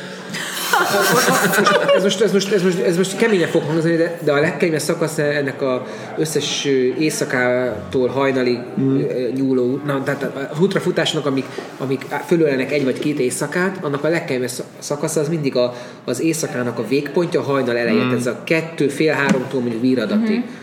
ez, most, ez, most, ez, most, ez most keményen fog hangzani, de, de a legkeményebb szakasz ennek a összes éjszakától hajnalig mm. nyúló, na, tehát a ultrafutásnak, amik, amik fölölenek egy vagy két éjszakát, annak a legkeményebb szakasz az mindig a, az éjszakának a végpontja, a hajnal eleje, mm. ez a kettő, fél, háromtól mondjuk viradatig. Mm-hmm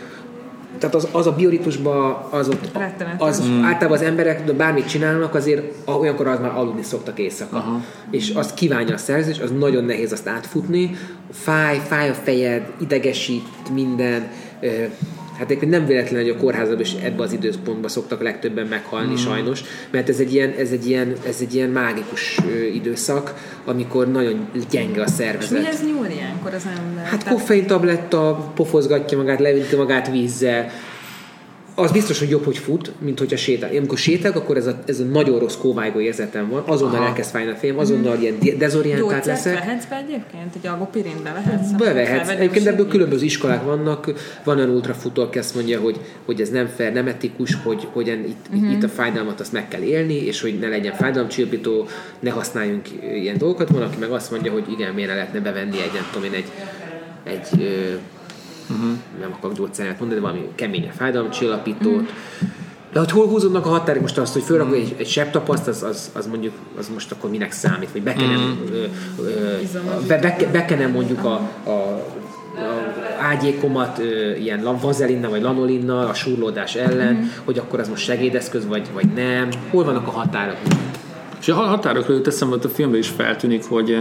tehát az, az a bioritmusban az ott, az mm. általában az emberek, de bármit csinálnak, azért olyankor az már aludni szoktak éjszaka. Aha. És azt kívánja a szerzés, az nagyon nehéz azt átfutni. Fáj, fáj a fejed, idegesít minden, Hát egyébként nem véletlen, hogy a kórházban is ebbe az időpontban szoktak legtöbben meghalni mm. sajnos, mert ez egy, ilyen, ez, egy ilyen, ez egy ilyen mágikus időszak, amikor nagyon gyenge a szervezet. És mihez nyúl ilyenkor az ember? Hát koffein tabletta, pofozgatja magát, levinti magát vízzel, az biztos, hogy jobb, hogy fut, mint hogyha sétál. Én amikor sétálok, akkor ez a, ez a nagyon rossz kóvájgó érzetem van, azonnal Aha. elkezd fájni a fejem, azonnal mm. ilyen dezorientált leszek. vehetsz be egyébként? Egy algopirint bevehetsz? Bevehetsz. Egyébként ebből különböző iskolák vannak. Van olyan ultrafutó, aki azt mondja, hogy, hogy ez nem fair, nem etikus, hogy, hogy itt, mm-hmm. itt a fájdalmat azt meg kell élni, és hogy ne legyen fájdalomcsillapító, ne használjunk ilyen dolgokat. Van, aki meg azt mondja, hogy igen, miért lehetne bevenni egy, nem tudom én, egy, egy uh-huh. nem akarok gyógyszerát mondani, de valami keményen fájdalomcsillapítót. Uh-huh. De hogy hol húzódnak a határok most azt, hogy fölrakok uh-huh. egy, egy sebtapaszt, az, az, az, mondjuk, az most akkor minek számít, vagy bekenem, uh-huh. be, be, bekenem mondjuk a, a, a ágyékomat ö, ilyen vazelinnal vagy lanolinnal a súrlódás ellen, uh-huh. hogy akkor az most segédeszköz, vagy, vagy nem. Hol vannak a határok? És a határokról jut eszembe, hogy a filmben is feltűnik, hogy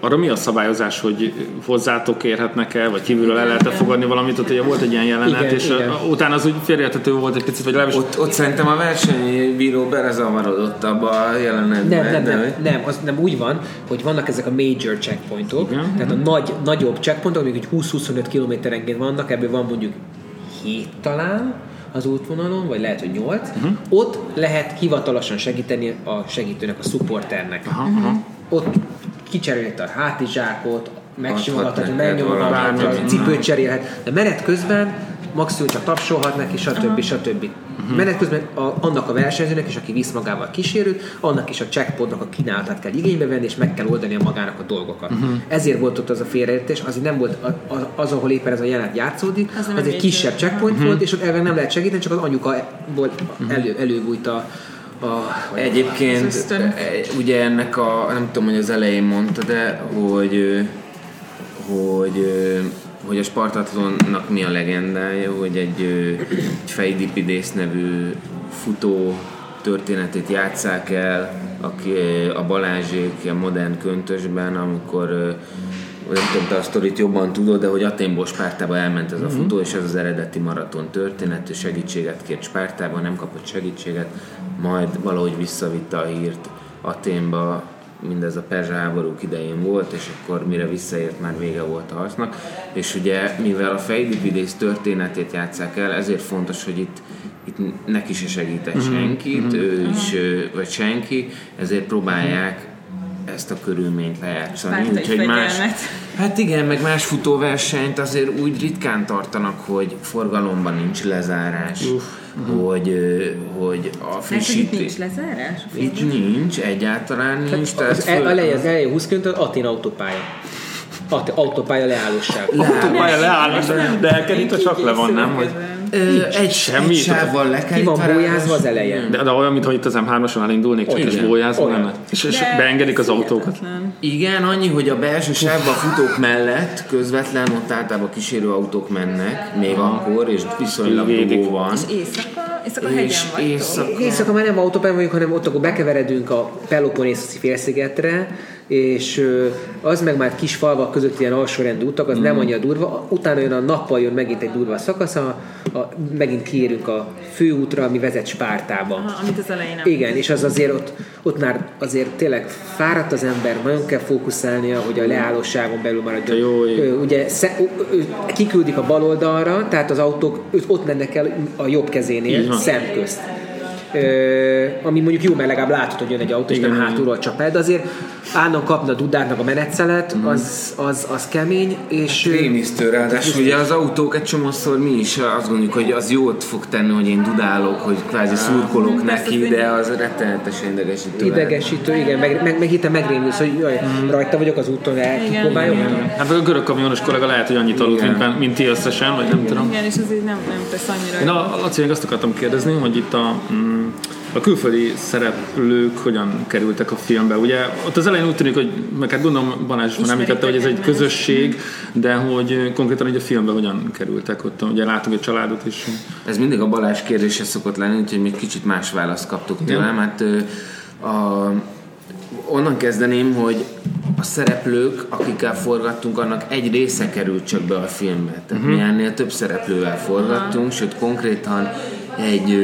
arra mi a szabályozás, hogy hozzátok érhetnek el, vagy kívülről el lehet fogadni valamit? Ott ugye volt egy ilyen jelenet, igen, és igen. utána az úgy félreérthető volt egy picit, vagy legalábbis... Ott, ott szerintem a versenybíró berezavarodott abba a jelenetben. Nem, nem, nem, nem, az nem úgy van, hogy vannak ezek a major checkpointok, igen. tehát a nagy, nagyobb checkpointok, amik 20-25 kilométerenként vannak, ebből van mondjuk 7 talán, az útvonalon, vagy lehet, hogy 8, uh-huh. ott lehet hivatalosan segíteni a segítőnek, a supporternek. Uh-huh. Ott kicserélhet a hátizsákot, megsimogathat, megnyomogathat, cipőt cserélhet, de menet közben maximum csak tapsolhat neki, stb. stb. Uh-huh. Menet közben a, annak a versenyzőnek is, aki visz magával kísérőt, annak is a checkpointnak a kínálatát kell igénybe venni, és meg kell oldani a magának a dolgokat. Uh-huh. Ezért volt ott az a félreértés, azért nem volt az, az ahol éppen ez a jelenet játszódik, az, az egy kisebb checkpoint uh-huh. volt, és ott elven nem lehet segíteni, csak az anyuka volt elő, előbújt a, a, egyébként e, ugye ennek a, nem tudom, hogy az elején mondta, de hogy hogy hogy a Spartatlonnak mi a legendája, hogy egy, egy Fejdipidész nevű futó történetét játszák el, aki a Balázsék a modern köntösben, amikor nem tudom, te a sztorit jobban tudod, de hogy Aténból Spártába elment ez a futó, uh-huh. és ez az eredeti maraton történet, ő segítséget kért Spártába, nem kapott segítséget, majd valahogy visszavitte a hírt Aténba, mindez a Perzsa háborúk idején volt, és akkor mire visszaért, már vége volt a harcnak. És ugye, mivel a Fejdipidész történetét játszák el, ezért fontos, hogy itt itt neki se segített uh-huh. senkit, uh-huh. ő is, vagy senki, ezért próbálják ezt a körülményt lejátszani. Úgyhogy más, hát igen, meg más futóversenyt azért úgy ritkán tartanak, hogy forgalomban nincs lezárás. Uf uh-huh. hogy, hogy a frissítés... nincs lezárás? Itt nincs, egyáltalán nincs. Tehát az, föl... elejé, az elejé 20 km Atin autópálya. Autópálya leállóság. Autópálya leállóság, de elkerít, csak le van, nem? Hogy... Ö, egy, semmi. Egy sávval le Ki van bójázva az elején. De, de olyan, mintha itt az M3-ason elindulnék, csak is bójázva lenne. És, és beengedik az autókat. Igen, annyi, hogy a belső sávban futók mellett közvetlen ott általában kísérő autók mennek, még akkor, és viszonylag dugó van. És éjszaka, éjszaka és éjszaka... éjszaka már nem autópálya vagyunk, hanem ott akkor bekeveredünk a Peloponnészoszi félszigetre, és az meg már kis falvak között ilyen alsórendű utak, az mm. nem annyira durva. Utána jön a nappal jön megint egy durva szakasz, a, a, megint kiérünk a főútra, ami vezet Spártába. Aha, amit az elején Igen, és az azért ott, ott már azért tényleg fáradt az ember, nagyon kell fókuszálnia, hogy a leállóságon belül maradjon. Jó, jó. Ugye sze, kiküldik a bal oldalra, tehát az autók ott mennek el a jobb kezénél, szemközt ami mondjuk jó, mert legalább látod, hogy jön egy autó, és nem hátulról csap el, de azért állandóan kapna a dudáknak a menetszelet, mm. az, az, az kemény, és... Rémisztő, ráadásul ugye az autók egy csomószor mi is azt gondoljuk, hogy az jót fog tenni, hogy én dudálok, hogy kvázi szurkolok neki, de az rettenetesen idegesítő. Idegesítő, igen, meg, meg, meg itt megrémülsz, hogy jaj, mm. rajta vagyok az úton, elkipróbáljuk. Hát a görög kamionos kollega lehet, hogy annyit aludt, mint, mint ti összesen, vagy nem tudom. Igen, és az így nem, nem tesz annyira. Én a, Laci, azt akartam kérdezni, hogy itt a, mm, a külföldi szereplők hogyan kerültek a filmbe? Ugye ott az elején úgy tűnik, hogy meg hát gondolom Balázs is említette, hogy ez egy közösség, de hogy konkrétan egy a filmbe hogyan kerültek ott, ugye látunk egy családot is. Ez mindig a Balázs kérdése szokott lenni, úgyhogy még kicsit más választ kaptuk tőlem. Hát a, onnan kezdeném, hogy a szereplők, akikkel forgattunk, annak egy része került csak be a filmbe. Tehát uh-huh. mi ennél több szereplővel forgattunk, sőt konkrétan egy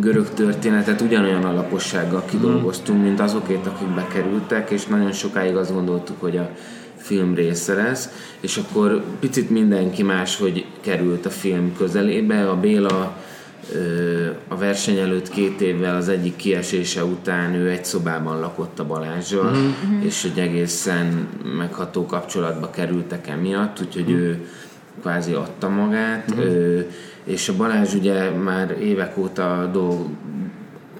görög történetet ugyanolyan alapossággal kidolgoztunk, mint azokét, akik bekerültek, és nagyon sokáig azt gondoltuk, hogy a film része lesz, és akkor picit mindenki más, hogy került a film közelébe. A Béla a verseny előtt két évvel az egyik kiesése után ő egy szobában lakott a Balázsjal, uh-huh. és hogy egészen megható kapcsolatba kerültek emiatt, úgyhogy uh-huh. ő kvázi adta magát, uh-huh. És a Balázs ugye már évek óta dolg,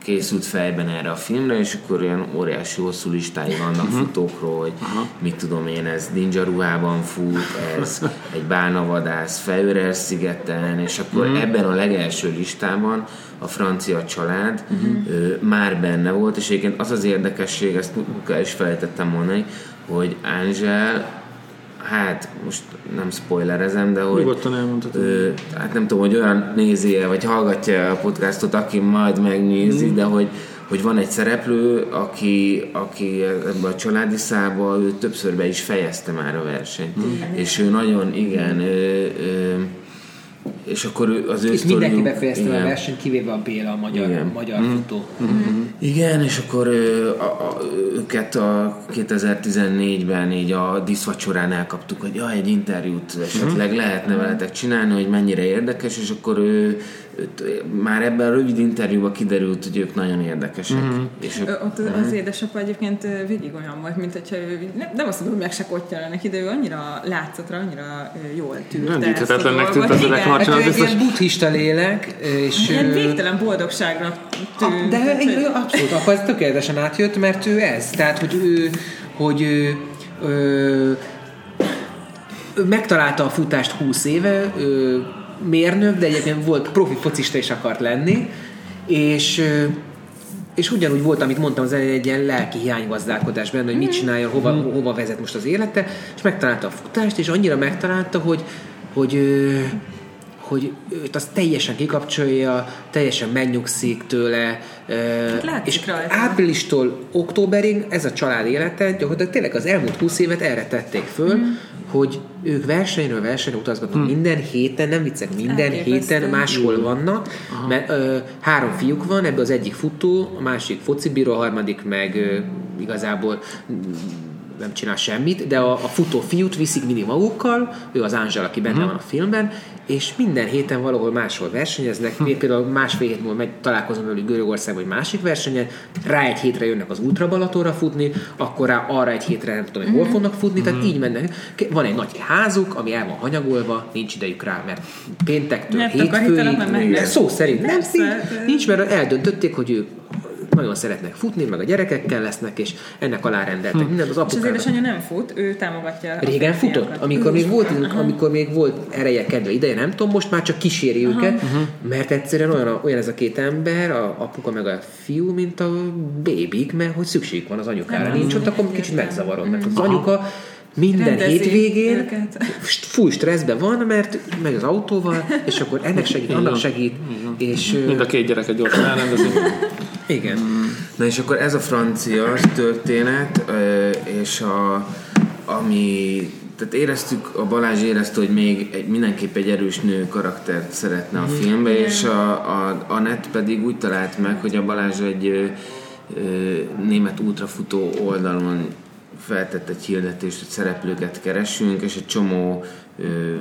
készült fejben erre a filmre, és akkor olyan óriási hosszú listái vannak uh-huh. futókról, hogy uh-huh. mit tudom én, ez ninja ruhában fut, ez egy bánavadász Fejőres szigeten, és akkor uh-huh. ebben a legelső listában a francia család uh-huh. ö, már benne volt, és egyébként az az érdekesség, ezt is felejtettem mondani, hogy Angel hát most nem spoilerezem, de hogy... Nyugodtan elmondhatod. hát nem tudom, hogy olyan nézi vagy hallgatja a podcastot, aki majd megnézi, mm. de hogy, hogy van egy szereplő, aki, aki ebbe a családi szába, ő többször be is fejezte már a versenyt. Mm. És ő nagyon, igen, ő, ő, és akkor az ő És mindenki befejezte igen. a versenyt, kivéve a Béla, a magyar, igen. magyar mm. futó. Mm-hmm. Igen, és akkor a, a, őket a 2014-ben így a diszvacsorán elkaptuk, hogy ja, egy interjút esetleg mm. lehetne veletek csinálni, hogy mennyire érdekes, és akkor ő már ebben a rövid interjúban kiderült, hogy ők nagyon érdekesek. Mm-hmm. És ők, Ott az, az édesapa egyébként végig olyan volt, mint hogyha ő, nem, nem azt mondom, hogy meg se kottya neki, de ő annyira látszatra, annyira jól tűnt. Rendíthetetlennek tűnt az öreg harcson. Hát biztos... egy buddhista lélek, és... Ilyen végtelen boldogságra tűnt. De ő, abszolút, akkor ez tökéletesen átjött, mert ő ez. Tehát, hogy ő, hogy ő, ő, ő megtalálta a futást 20 éve, ő, mérnök, de egyébként volt profi focista is akart lenni, és és ugyanúgy volt, amit mondtam, az egy ilyen lelki hiánygazdálkodás benne, hogy mit mhm. csináljon, hova, mhm. hova vezet most az élete, és megtalálta a futást, és annyira megtalálta, hogy, hogy hogy őt az teljesen kikapcsolja, teljesen megnyugszik tőle. Hát és rajta. áprilistól októberig ez a család élete, gyakorlatilag tényleg az elmúlt 20 évet erre tették föl, mm. Hogy ők versenyről versenyre utazgatnak mm. minden héten, nem viccek, minden Elképesztő. héten máshol vannak, Aha. mert ö, három fiúk van, ebből az egyik futó, a másik focibíró, a harmadik meg ö, igazából nem csinál semmit, de a, a futó fiút viszik mindig magukkal, ő az Ánzsal, aki benne uh-huh. van a filmben, és minden héten valahol máshol versenyeznek, uh-huh. például másfél hét múlva megy, találkozom velük Görögországban egy másik versenyen, rá egy hétre jönnek az Ultra Balatonra futni, akkor rá arra egy hétre nem tudom, hogy hol fognak futni, uh-huh. tehát így mennek. Van egy nagy házuk, ami el van hanyagolva, nincs idejük rá, mert péntektől hétfőig, szó szerint nem, nincs, mert eldöntötték, hogy ők nagyon szeretnek futni, meg a gyerekekkel lesznek, és ennek alá rendeltek hm. mindent. Az apukának. És az édesanyja nem fut, ő támogatja. Régen futott, amikor még, volt, amikor még volt ereje, kedve, ideje, nem tudom, most már csak kíséri Aha. őket, uh-huh. mert egyszerűen olyan, olyan ez a két ember, a apuka meg a fiú, mint a bébik, mert hogy szükség van az anyukára. Nem, Nincs ott, akkor kicsit megzavarod, mert az anyuka minden Rendezi hétvégén őket. full stresszben van, mert megy az autóval, és akkor ennek segít, annak segít. És, Mind a két gyereket gyorsan elrendezi. Igen. Na és akkor ez a francia történet, és a, ami tehát éreztük, a Balázs érezte, hogy még egy, mindenképp egy erős nő karaktert szeretne a mhm. filmbe, és a, a Anett pedig úgy talált meg, hogy a Balázs egy ö, ö, német útrafutó oldalon feltett egy hirdetést, hogy szereplőket keresünk, és egy csomó ö,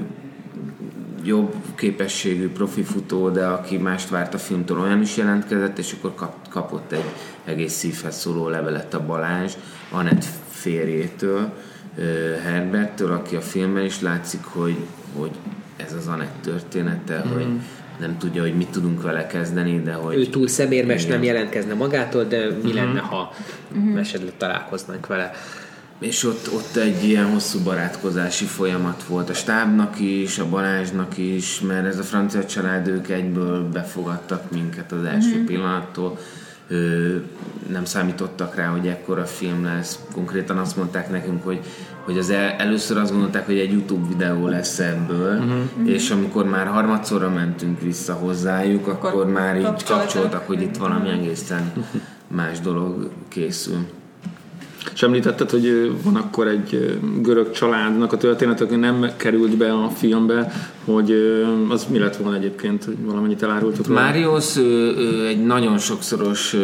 jobb képességű profi futó, de aki mást várt a filmtől, olyan is jelentkezett, és akkor kap, kapott egy egész szívhez szóló levelet a Balázs, Anett férjétől, Herberttől, aki a filmben is látszik, hogy, hogy ez az Anett története, mm. hogy nem tudja, hogy mit tudunk vele kezdeni, de hogy... Ő túl szemérmes, nem jelentkezne magától, de mi mm-hmm. lenne, ha mm-hmm. esetleg találkoznánk vele és ott, ott egy ilyen hosszú barátkozási folyamat volt a stábnak is, a Balázsnak is, mert ez a francia család, ők egyből befogadtak minket az első mm-hmm. pillanattól. Ö, nem számítottak rá, hogy ekkora film lesz. Konkrétan azt mondták nekünk, hogy, hogy az el, először azt gondolták, hogy egy YouTube videó lesz ebből, mm-hmm. és amikor már harmadszorra mentünk vissza hozzájuk, akkor, akkor már így kapcsoltak, hogy itt valami egészen más dolog készül. És említetted, hogy van akkor egy görög családnak a történet, aki nem került be a filmbe, hogy az mi lett volna egyébként, hogy valamennyit elárultuk? Máriusz egy nagyon sokszoros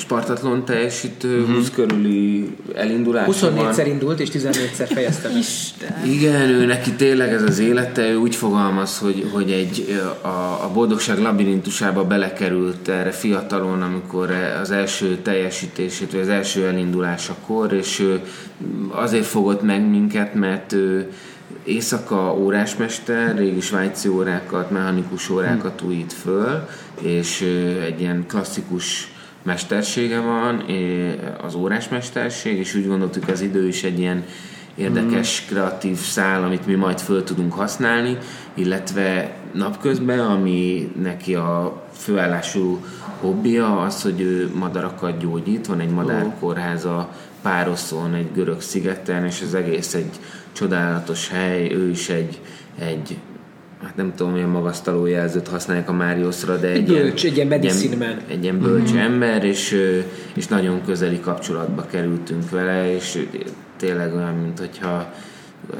Spartatlon teljesítő, uh-huh. 20 körüli elindulás 24-szer indult, és 14-szer fejezte be. Isten. Igen, ő neki tényleg ez az élete, ő úgy fogalmaz, hogy, hogy egy, a, a boldogság labirintusába belekerült erre fiatalon, amikor az első teljesítését, vagy az első elindulásakor, és ő azért fogott meg minket, mert ő éjszaka órásmester, régi svájci órákat, mechanikus órákat újít föl, és egy ilyen klasszikus mestersége van, az órásmesterség, és úgy gondoltuk az idő is egy ilyen érdekes, kreatív szál, amit mi majd föl tudunk használni, illetve napközben, ami neki a főállású hobbija az, hogy ő madarakat gyógyít, van egy madárkórháza Pároszon, egy görög szigeten, és az egész egy csodálatos hely, ő is egy, egy hát nem tudom, milyen magasztaló jelzőt használják a Máriuszra, de egy, egy bölcs, egy ilyen medicine man. Egy ilyen bölcs mm-hmm. ember, és, és nagyon közeli kapcsolatba kerültünk vele, és tényleg olyan, mint hogyha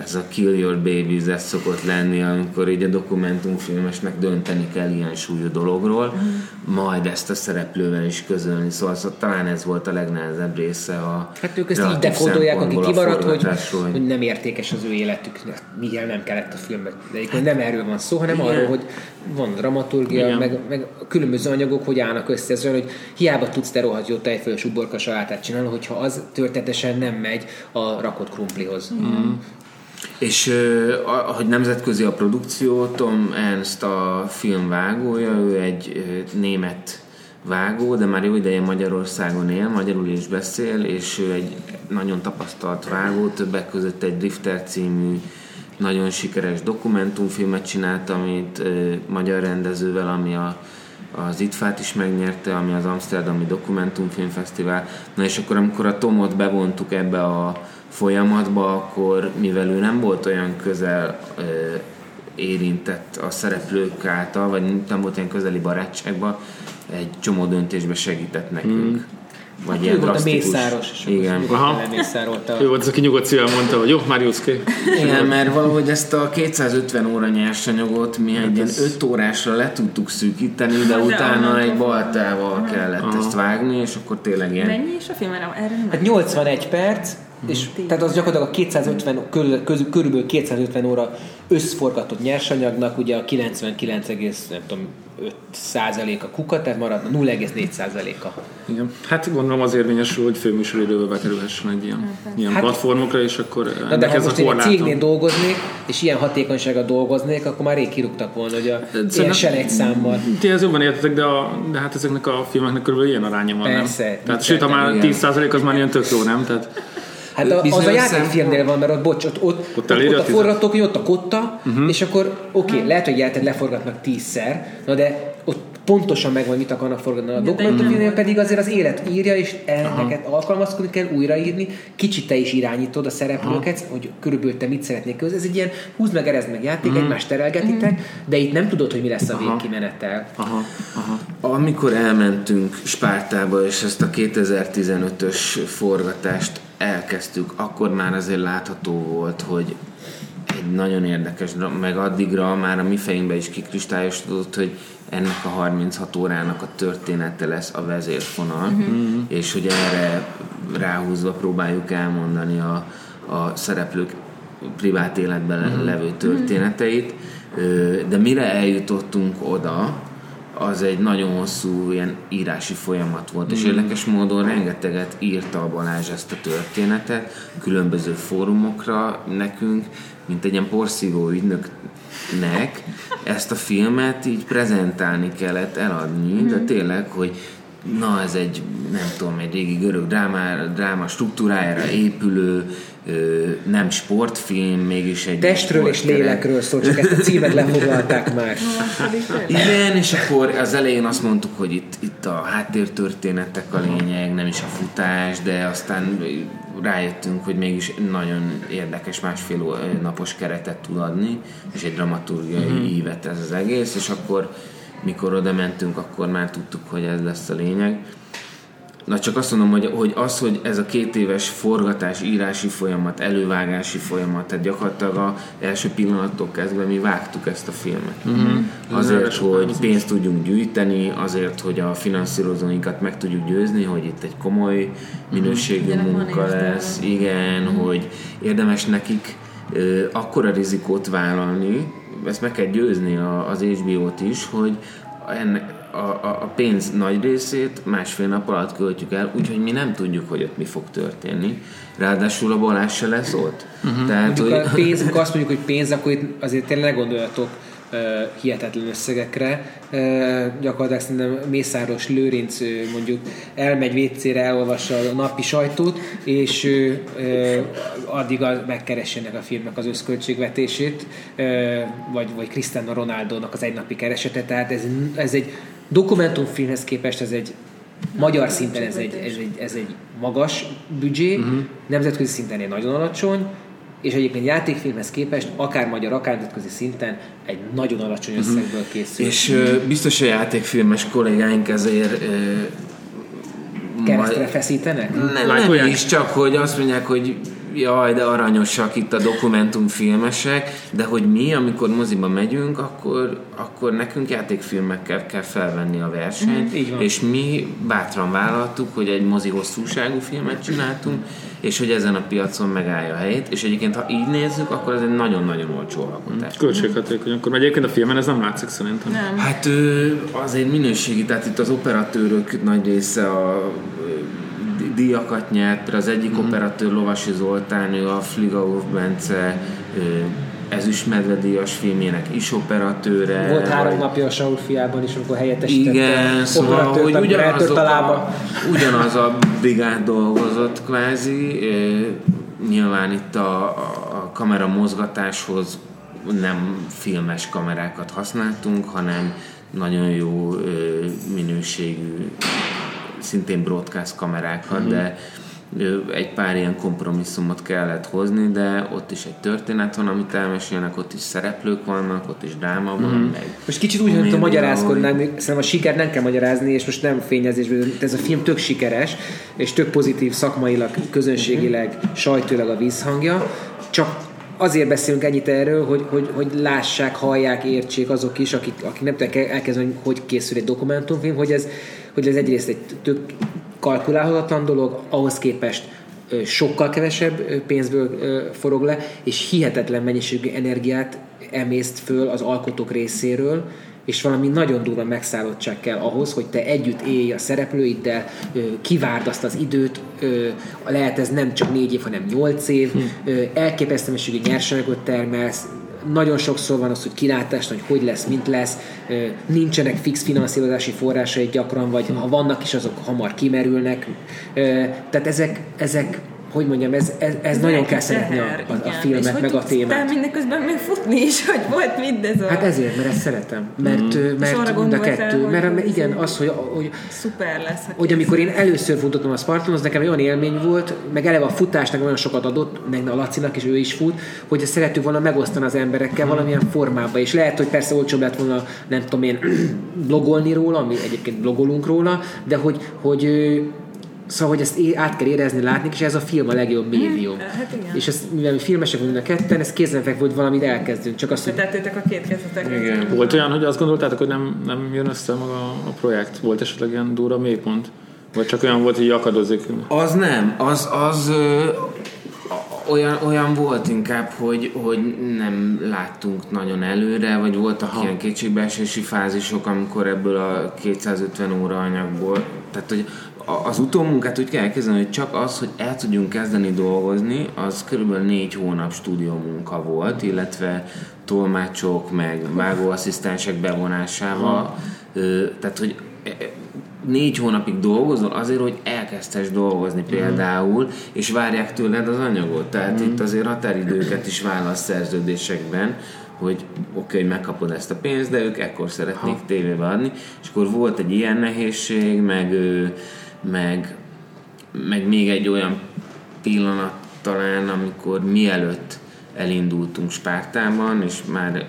ez a Kill Your Babies ez szokott lenni, amikor így a dokumentumfilmesnek dönteni kell ilyen súlyú dologról, mm. majd ezt a szereplővel is közölni. Szóval, szóval talán ez volt a legnehezebb része a Hát ők ezt így dekódolják, aki kimaradt, hogy, hogy nem értékes az ő életük, mivel nem kellett a filmben. De nem erről van szó, hanem igen. arról, hogy van dramaturgia, meg, meg különböző anyagok, hogy állnak össze. Ez olyan, hogy hiába tudsz te rohadt jó tejfölös uborka salátát csinálni, hogyha az történetesen nem megy a rakott krumplihoz. Mm. És ahogy nemzetközi a produkció, Tom Ernst a film vágója, ő egy német vágó, de már jó ideje Magyarországon él, magyarul is beszél, és ő egy nagyon tapasztalt vágó, többek között egy Drifter című nagyon sikeres dokumentumfilmet csinált, amit magyar rendezővel, ami a, az ITFÁT is megnyerte, ami az Amsterdami Dokumentumfilmfesztivál. Na és akkor amikor a Tomot bevontuk ebbe a folyamatba, akkor mivel ő nem volt olyan közel ö, érintett a szereplők által, vagy nem volt olyan közeli barátságban, egy csomó döntésbe segített nekünk. Hmm. Vagy hát ilyen ő volt a mészáros, és Igen. Aha. Ő volt az, aki nyugodt szívvel mondta, hogy jó, már ké. Igen, mert valahogy ezt a 250 óra nyersanyagot mi egy hát ilyen 5 órásra le tudtuk szűkíteni, de, de utána egy baltával kellett Aha. ezt vágni, és akkor tényleg ilyen... Mennyi is a film? Erre hát 81 perc, és mm. tehát az gyakorlatilag a 250, körül, körülbelül 250 óra összforgatott nyersanyagnak, ugye a 99, nem tudom, 5 százaléka kuka, tehát maradna 0,4 százaléka. Igen. Hát gondolom az érvényesül, hogy főműsoridőbe bekerülhessen egy ilyen, hát, ilyen hát, platformokra, és akkor na de ha most én egy cégnél dolgoznék, és ilyen hatékonysággal dolgoznék, akkor már rég kirúgtak volna, hogy a ilyen selejtszámmal. Ti ez jobban értetek, de, a, de hát ezeknek a filmeknek körülbelül ilyen aránya van, Persze, nem? Tehát sőt, ha már 10 százalék, az már ilyen tök jó, nem? Tehát Hát a, az a játékfilmnél van, mert ott, bocs, ott, ott, ott, ott, ott a forgatókönyv, ott a kotta, uh-huh. és akkor oké, okay, lehet, hogy játék leforgatnak tízszer, na de ott pontosan megvan, mit akarnak forgatni. A dokumentumfilmnél pedig azért az élet írja, és neked alkalmazkodni kell, újraírni, kicsit te is irányítod a szereplőket, Aha. hogy körülbelül te mit szeretnél közül. Ez egy ilyen húzd meg, erezd meg játék, uh-huh. egymást terelgetitek, uh-huh. de itt nem tudod, hogy mi lesz a végkimenettel. Aha. Aha. Amikor elmentünk Spártába, és ezt a 2015-ös forgatást elkezdtük, akkor már azért látható volt, hogy egy nagyon érdekes, meg addigra már a mi fejünkbe is kikristályosodott, hogy ennek a 36 órának a története lesz a vezérfonal, uh-huh. és hogy erre ráhúzva próbáljuk elmondani a, a szereplők privát életben uh-huh. levő történeteit, de mire eljutottunk oda, az egy nagyon hosszú ilyen írási folyamat volt, mm. és érdekes módon rengeteget írta a Balázs ezt a történetet különböző fórumokra nekünk, mint egy ilyen porszívó ügynöknek ezt a filmet így prezentálni kellett, eladni, mm. de tényleg, hogy na ez egy, nem tudom, egy régi görög dráma, dráma struktúrájára épülő, nem sportfilm, mégis egy Testről és lélekről szól, csak ezt a címet lefoglalták már. Igen, és akkor az elején azt mondtuk, hogy itt, itt a háttértörténetek a lényeg, nem is a futás, de aztán rájöttünk, hogy mégis nagyon érdekes másfél napos keretet tud adni, és egy dramaturgiai mm. ívet ez az egész, és akkor mikor oda mentünk, akkor már tudtuk, hogy ez lesz a lényeg. Na csak azt mondom, hogy, hogy az, hogy ez a két éves forgatás, írási folyamat, elővágási folyamat, tehát gyakorlatilag a első pillanattól kezdve mi vágtuk ezt a filmet. Mm-hmm. Azért, hogy pénzt tudjunk gyűjteni, azért, hogy a finanszírozóinkat meg tudjuk győzni, hogy itt egy komoly minőségű mm-hmm. munka lesz, igen, mm-hmm. hogy érdemes nekik ö, akkora rizikót vállalni, ezt meg kell győzni a, az HBO-t is, hogy ennek, a, a, a pénz nagy részét másfél nap alatt költjük el, úgyhogy mi nem tudjuk, hogy ott mi fog történni. Ráadásul a balás se lesz ott. Uh-huh. Tehát, hogy... a pénz, amikor azt mondjuk, hogy pénz, akkor itt azért tényleg gondoljatok hihetetlen összegekre. Gyakorlatilag szerintem Mészáros Lőrinc mondjuk elmegy vécére, elolvassa a napi sajtót, és addig megkeressenek a filmnek az összköltségvetését, vagy, vagy Cristiano Ronaldo-nak az egynapi keresete. Tehát ez, ez egy dokumentumfilmhez képest ez egy magyar szinten ez egy, ez egy, ez egy magas büdzsé, uh-huh. nemzetközi szinten egy nagyon alacsony, és egyébként játékfilmhez képest, akár magyar, akár nemzetközi szinten egy nagyon alacsony mhm. összegből készül. És uh, biztos a játékfilmes kollégáink ezért uh, keresztre feszítenek? Nem, nem is, csak hogy azt mondják, hogy jaj, de aranyosak itt a dokumentumfilmesek, de hogy mi, amikor moziba megyünk, akkor, akkor nekünk játékfilmekkel kell felvenni a versenyt, mm, és mi bátran vállaltuk, hogy egy mozi hosszúságú filmet csináltunk, és hogy ezen a piacon megállja a helyét, és egyébként ha így nézzük, akkor ez egy nagyon-nagyon olcsó alkotás. Költséghatékony, akkor egyébként a filmen ez nem látszik szerintem. Nem. Hát azért minőségi, tehát itt az operatőrök nagy része a díjakat nyert, az egyik mm-hmm. operatőr Lovasi Zoltán, ő a Fligauf Bence ezüstmedve díjas filmjének is operatőre. Volt három vagy... napja a Saul fiában is, amikor helyettesítette Igen, szóval, hogy ugyanaz a, ugyanaz a brigád dolgozott kvázi. Nyilván itt a, a kamera mozgatáshoz nem filmes kamerákat használtunk, hanem nagyon jó minőségű szintén broadcast kamerákat, mm-hmm. de egy pár ilyen kompromisszumot kellett hozni, de ott is egy történet van, amit elmesélnek, ott is szereplők vannak, ott is dráma van, mm. meg... Most kicsit úgy, hogy a magyarázkodnánk, szerintem a sikert nem kell magyarázni, és most nem fényezésből, ez a film tök sikeres, és tök pozitív szakmailag, közönségileg, sajtőleg a vízhangja, csak azért beszélünk ennyit erről, hogy, hogy, hogy lássák, hallják, értsék azok is, akik, akik nem tudják elkezdeni, hogy, hogy készül egy dokumentumfilm, hogy ez, hogy ez egyrészt egy tök kalkulálhatatlan dolog, ahhoz képest sokkal kevesebb pénzből forog le, és hihetetlen mennyiségű energiát emészt föl az alkotók részéről, és valami nagyon durva megszállottság kell ahhoz, hogy te együtt élj a szereplőiddel, kivárd azt az időt, lehet ez nem csak négy év, hanem nyolc év, hm. elképesztő mennyiségű nyersanyagot termelsz, nagyon sokszor van az, hogy kilátás, hogy hogy lesz, mint lesz, nincsenek fix finanszírozási forrásai gyakran, vagy ha vannak is, azok hamar kimerülnek. Tehát ezek, ezek hogy mondjam, ez, ez, ez nagyon kell szeretni a, a, a filmet, és meg a témát. És mindeközben még futni is, hogy volt mindez a... Hát ezért, mert ezt szeretem. Mert, mm. mert mind a kettő. El, mert, mert igen, az, hogy, hogy, Szuper lesz. Hogy amikor én először futottam a Spartan, az nekem olyan élmény volt, meg eleve a futás nekem olyan sokat adott, meg a Lacinak is ő is fut, hogy ezt szeretünk volna megosztani az emberekkel mm. valamilyen formában. És lehet, hogy persze olcsóbb lett volna, nem tudom én, blogolni róla, ami egyébként blogolunk róla, de hogy, hogy Szóval, hogy ezt át kell érezni, látni, és ez a film a legjobb mhm. médium. Mm, hát igen. És ezt, mivel mi filmesek vagyunk a ketten, ez kézenfekvő, hogy valamit elkezdünk. Csak azt, hogy... Tettétek a két kezetek. Igen. Volt olyan, hogy azt gondoltátok, hogy nem, nem jön össze maga a projekt? Volt esetleg ilyen durva mélypont? Vagy csak olyan volt, hogy akadozik? Az nem. Az, az ö, olyan, olyan volt inkább, hogy, hogy nem láttunk nagyon előre, vagy voltak ha. ilyen kétségbeesési fázisok, amikor ebből a 250 óra anyagból, tehát hogy az utómunkát úgy kell elkezdeni, hogy csak az, hogy el tudjunk kezdeni dolgozni, az körülbelül négy hónap stúdió munka volt, illetve tolmácsok, meg vágóasszisztensek bevonásával. Tehát, hogy e, e, négy hónapig dolgozol azért, hogy elkezdhess dolgozni például, és várják tőled az anyagot. Tehát mm. itt azért határidőket is válasz szerződésekben, hogy oké, okay, megkapod ezt a pénzt, de ők ekkor szeretnék ha. tévébe adni. És akkor volt egy ilyen nehézség, meg meg, meg még egy olyan pillanat talán, amikor mielőtt elindultunk Spártában, és már,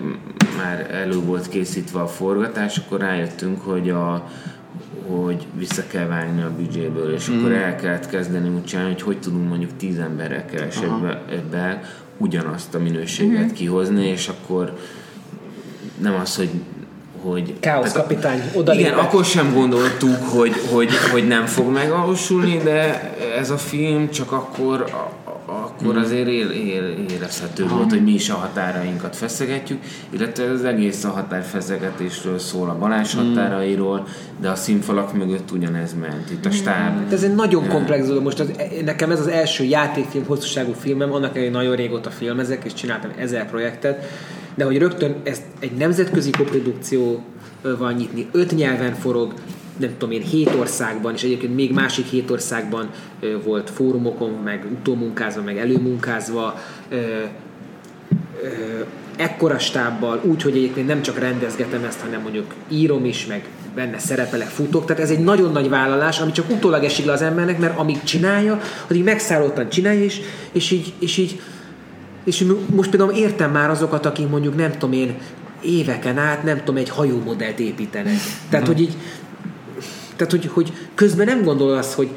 már elő volt készítve a forgatás, akkor rájöttünk, hogy a, hogy vissza kell vágni a büdzséből, és mm. akkor el kellett kezdeni úgy csinálni, hogy hogy tudunk mondjuk tíz emberrel kevesebbe ebbe ugyanazt a minőséget mm. kihozni, és akkor nem az, hogy hogy... Káosz kapitány, oda Igen, akkor sem gondoltuk, hogy, hogy, hogy nem fog megvalósulni, de ez a film csak akkor, akkor mm. azért ér, ér, érezhető volt, hogy mi is a határainkat feszegetjük, illetve az egész a határfeszegetésről szól, a Balázs mm. határairól, de a színfalak mögött ugyanez ment. Itt a mm. stáb... Mm. Ez egy nagyon komplex dolog. Most az, nekem ez az első játékfilm, hosszúságú filmem, annak egy nagyon régóta filmezek, és csináltam ezer projektet, de hogy rögtön ezt egy nemzetközi koprodukció van nyitni, öt nyelven forog, nem tudom én, hét országban, és egyébként még másik hét országban volt fórumokon, meg utómunkázva, meg előmunkázva, ekkora stábbal, úgy, hogy egyébként nem csak rendezgetem ezt, hanem mondjuk írom is, meg benne szerepelek, futok. Tehát ez egy nagyon nagy vállalás, ami csak utólag esik le az embernek, mert amíg csinálja, addig megszállottan csinálja, és, és így, és így és most például értem már azokat, akik mondjuk nem tudom én éveken át, nem tudom, egy hajómodellt építenek. Tehát, hogy így, tehát, hogy, hogy közben nem gondol azt, hogy,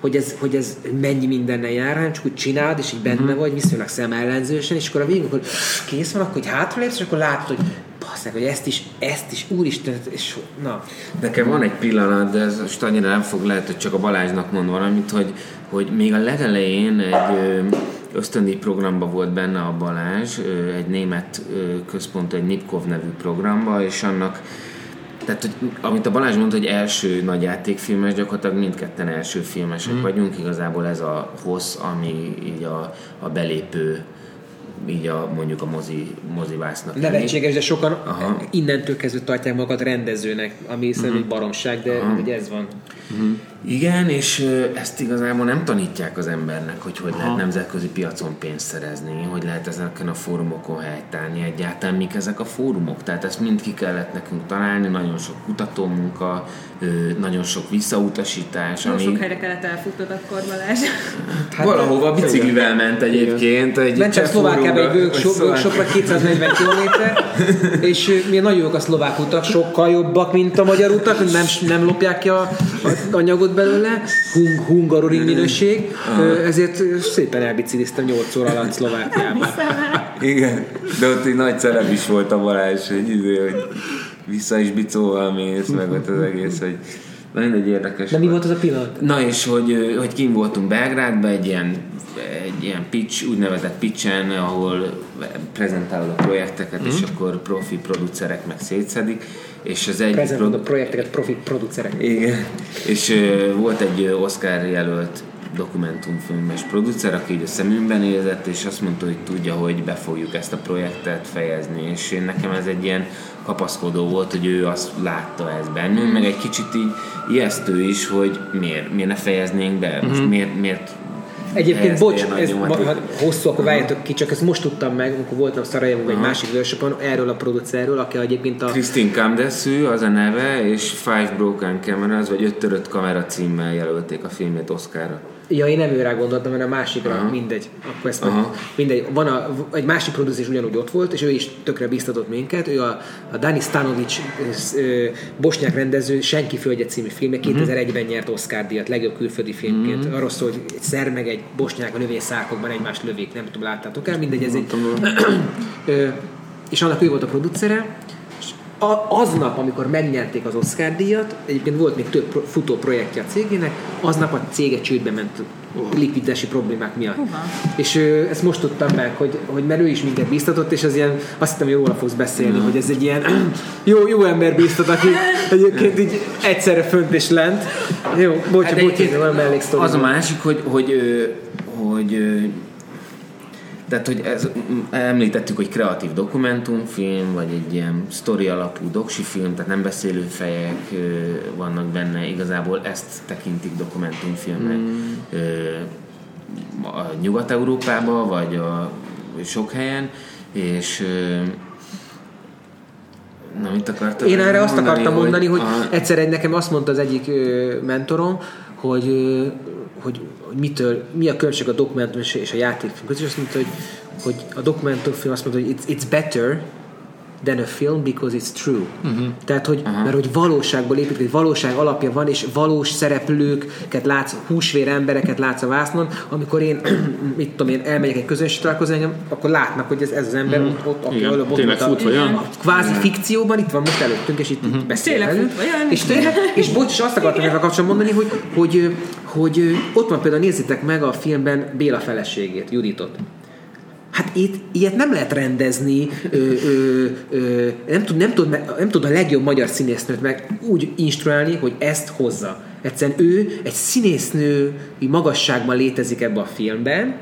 hogy ez, hogy ez mennyi mindennel jár, hanem csak úgy csináld, és így benne uh-huh. vagy, viszonylag szemellenzősen, és akkor a végén, akkor kész van, akkor hogy hátralépsz, és akkor látod, hogy basszák, hogy ezt is, ezt is, úristen, és na. Nekem van egy pillanat, de ez most annyira nem fog lehet, hogy csak a Balázsnak mond valamit, hogy, hogy még a legelején egy ösztöndi programba volt benne a Balázs, egy német központ, egy Nipkov nevű programba, és annak tehát, hogy, amit a Balázs mondta, hogy első nagy játékfilmes, gyakorlatilag mindketten első filmesek mm. vagyunk, igazából ez a hossz, ami így a, a belépő így a, mondjuk a mozi, mozivásznak. Nevetséges, de sokan Aha. innentől kezdve tartják magukat rendezőnek, ami szerintem egy baromság, de ugye ez van. Uh-huh. Igen, és ezt igazából nem tanítják az embernek, hogy hogy Aha. lehet nemzetközi piacon pénzt szerezni, hogy lehet ezeken a fórumokon helytállni, egyáltalán mik ezek a fórumok. Tehát ezt mind ki kellett nekünk találni, nagyon sok kutatómunka, nagyon sok visszautasítás. Nagyon ami... sok helyre kellett elfutnod akkor Balázs. Hát, Valahova biciklivel ment egyébként. Egy ment csak Szlovákiába egy workshopra 240 km, és milyen nagyon jók a szlovák utak, sokkal jobbak, mint a magyar utak, nem, nem lopják ki a, a anyagot belőle, hung, hungaroring minőség, ezért szépen elbiciliztem 8 óra alatt Szlovákiába. Igen, de ott egy nagy celeb is volt a Balázs, hogy, izé, hogy vissza is bicóval mész, meg ott az egész, hogy nagyon egy érdekes. De mi volt az a pillanat? Na és hogy, hogy kim voltunk Belgrádban egy ilyen, egy ilyen pitch, úgynevezett pitchen, ahol prezentálod a projekteket, mm. és mhm. akkor profi producerek meg szétszedik. És az egy Prezentálod produ- a projekteket profi producerek. Igen. És volt egy Oscar jelölt dokumentumfilmes producer, aki így a szemünkben nézett, és azt mondta, hogy tudja, hogy be fogjuk ezt a projektet fejezni, és én nekem ez egy ilyen kapaszkodó volt, hogy ő azt látta ez bennünk, meg egy kicsit így ijesztő is, hogy miért, miért ne fejeznénk be, most mm-hmm. miért, miért Egyébként, bocs, ez ma, hosszú, akkor várjátok ki, csak ezt most tudtam meg, amikor voltam Szarajevóban egy másik workshopon, erről a producerről, aki egyébként a... Christine Camdessu az a neve, és Five Broken Cameras, vagy Öt törött kamera címmel jelölték a filmét Oscarra. Ja, én nem őrá gondoltam, hanem a másikra, Aha. mindegy. Akkor ezt meg, mindegy. Van a, egy másik producer ugyanúgy ott volt, és ő is tökre biztatott minket. Ő a, a Dani Stanovic bosnyák rendező Senki Földje című filmje uh-huh. Mhm. 2001-ben nyert Oscar díjat, legjobb külföldi filmként. Uh-huh. Arról szól, hogy egy szer meg egy bosnyák a lövészákokban egymást lövik, nem tudom, láttátok el, mindegy, ez egy... és annak ő volt a producere, a, aznap, amikor megnyerték az Oscar díjat, egyébként volt még több futó projektje a cégének, aznap a cége csődbe ment likviditási problémák miatt. Uh-huh. És ö, ezt most tudtam meg, hogy, hogy mert ő is minket biztatott, és az ilyen, azt hittem, hogy róla fogsz beszélni, uh-huh. hogy ez egy ilyen jó, jó ember biztat, aki egyébként így egyszerre fönt és lent. Jó, bocs, hát bocs, bocs, Az a másik, hogy, hogy, hogy, hogy tehát, hogy ez, említettük, hogy kreatív dokumentumfilm, vagy egy ilyen sztori alapú doksi film, tehát nem beszélő fejek vannak benne, igazából ezt tekintik dokumentumfilmnek. Mm. A Nyugat-Európában, vagy a sok helyen, és Na, mit akartam Én erre azt mondani, akartam mondani, hogy, hogy a... egyszer egy, nekem azt mondta az egyik mentorom, hogy, hogy hogy mitől, mi a különbség a dokumentum és a játékfilm között, és azt mondta, hogy, hogy a dokumentumfilm azt mondta, hogy it's, it's better than a film because it's true. Uh-huh. Tehát, hogy, uh-huh. mert hogy valóságból épít, hogy valóság alapja van, és valós szereplőket látsz, húsvér embereket látsz a vásznon, amikor én, mit tudom én, elmegyek egy közönség találkozni, akkor látnak, hogy ez, ez az ember uh-huh. ott, aki előbb ott volt a, jön. kvázi uh-huh. fikcióban, itt van most előttünk, és itt uh-huh. beszélünk. És tényleg, és bocs, és azt akartam ezzel kapcsolatban mondani, hogy, hogy, hogy, hogy ott van például, nézzétek meg a filmben Béla feleségét, Juditot. Hát itt ilyet nem lehet rendezni, ö, ö, ö, nem, tud, nem, tud, nem tud a legjobb magyar színésznőt meg úgy instruálni, hogy ezt hozza. Egyszerűen ő egy színésznői magasságban létezik ebbe a filmben,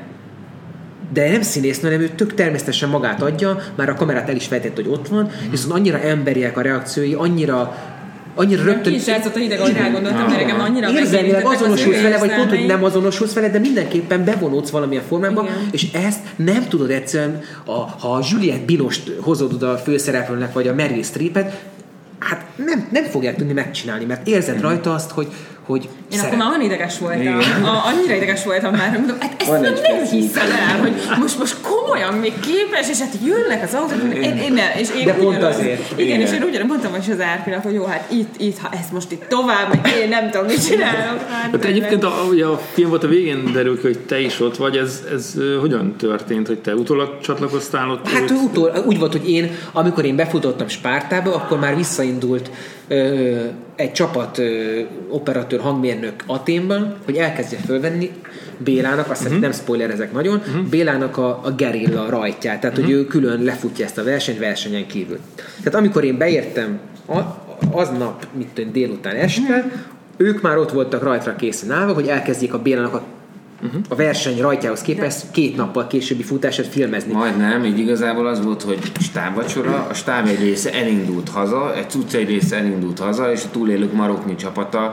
de nem színésznő, hanem ő tök természetesen magát adja, már a kamerát el is fejtett, hogy ott van, viszont annyira emberiek a reakciói, annyira annyira rögtön... Ki is a hideg, ahogy rágondoltam, mert nekem annyira Érzelmileg azonosulsz vele, vagy pont, hogy nem azonosulsz vele, de mindenképpen bevonódsz valamilyen formában, Igen. és ezt nem tudod egyszerűen, a, ha a Juliette Binost hozod oda a főszereplőnek, vagy a Meryl Streepet, hát nem, nem fogják tudni megcsinálni, mert érzed rajta azt, hogy hogy Én szeret. akkor már olyan ideges voltam, a, annyira ideges voltam már, mondom, hát ezt nem, nem hiszem el, hogy most, most komolyan még képes, és hát jönnek az autók, én, én nem, és én De pont azért. Igen, igen, és én ugyan mondtam is az árpinak, hogy jó, hát itt, itt, ha ezt most itt tovább, meg én nem tudom, mit csinálok. Hát, hát egyébként a, ugye a film volt a végén derül hogy te is ott vagy, ez, ez hogyan történt, hogy te utólag csatlakoztál ott? Hát utól, úgy volt, hogy én, amikor én befutottam Spártába, akkor már visszaindult egy csapat operatőr hangmérnök Aténban, hogy elkezdje fölvenni Bélának, azt uh-huh. nem spoilerezek nagyon, uh-huh. Bélának a, a gerilla rajtját, tehát uh-huh. hogy ő külön lefutja ezt a versenyt versenyen kívül. Tehát amikor én beértem a, aznap, mit tudom, délután este, uh-huh. ők már ott voltak rajtra készen állva, hogy elkezdjék a Bélának a uh-huh. a verseny rajtjához képest két nappal későbbi futását filmezni. Majdnem, így igazából az volt, hogy stábvacsora, a stáb egy része elindult haza, egy cucc egy része elindult haza, és a túlélők maroknyi csapata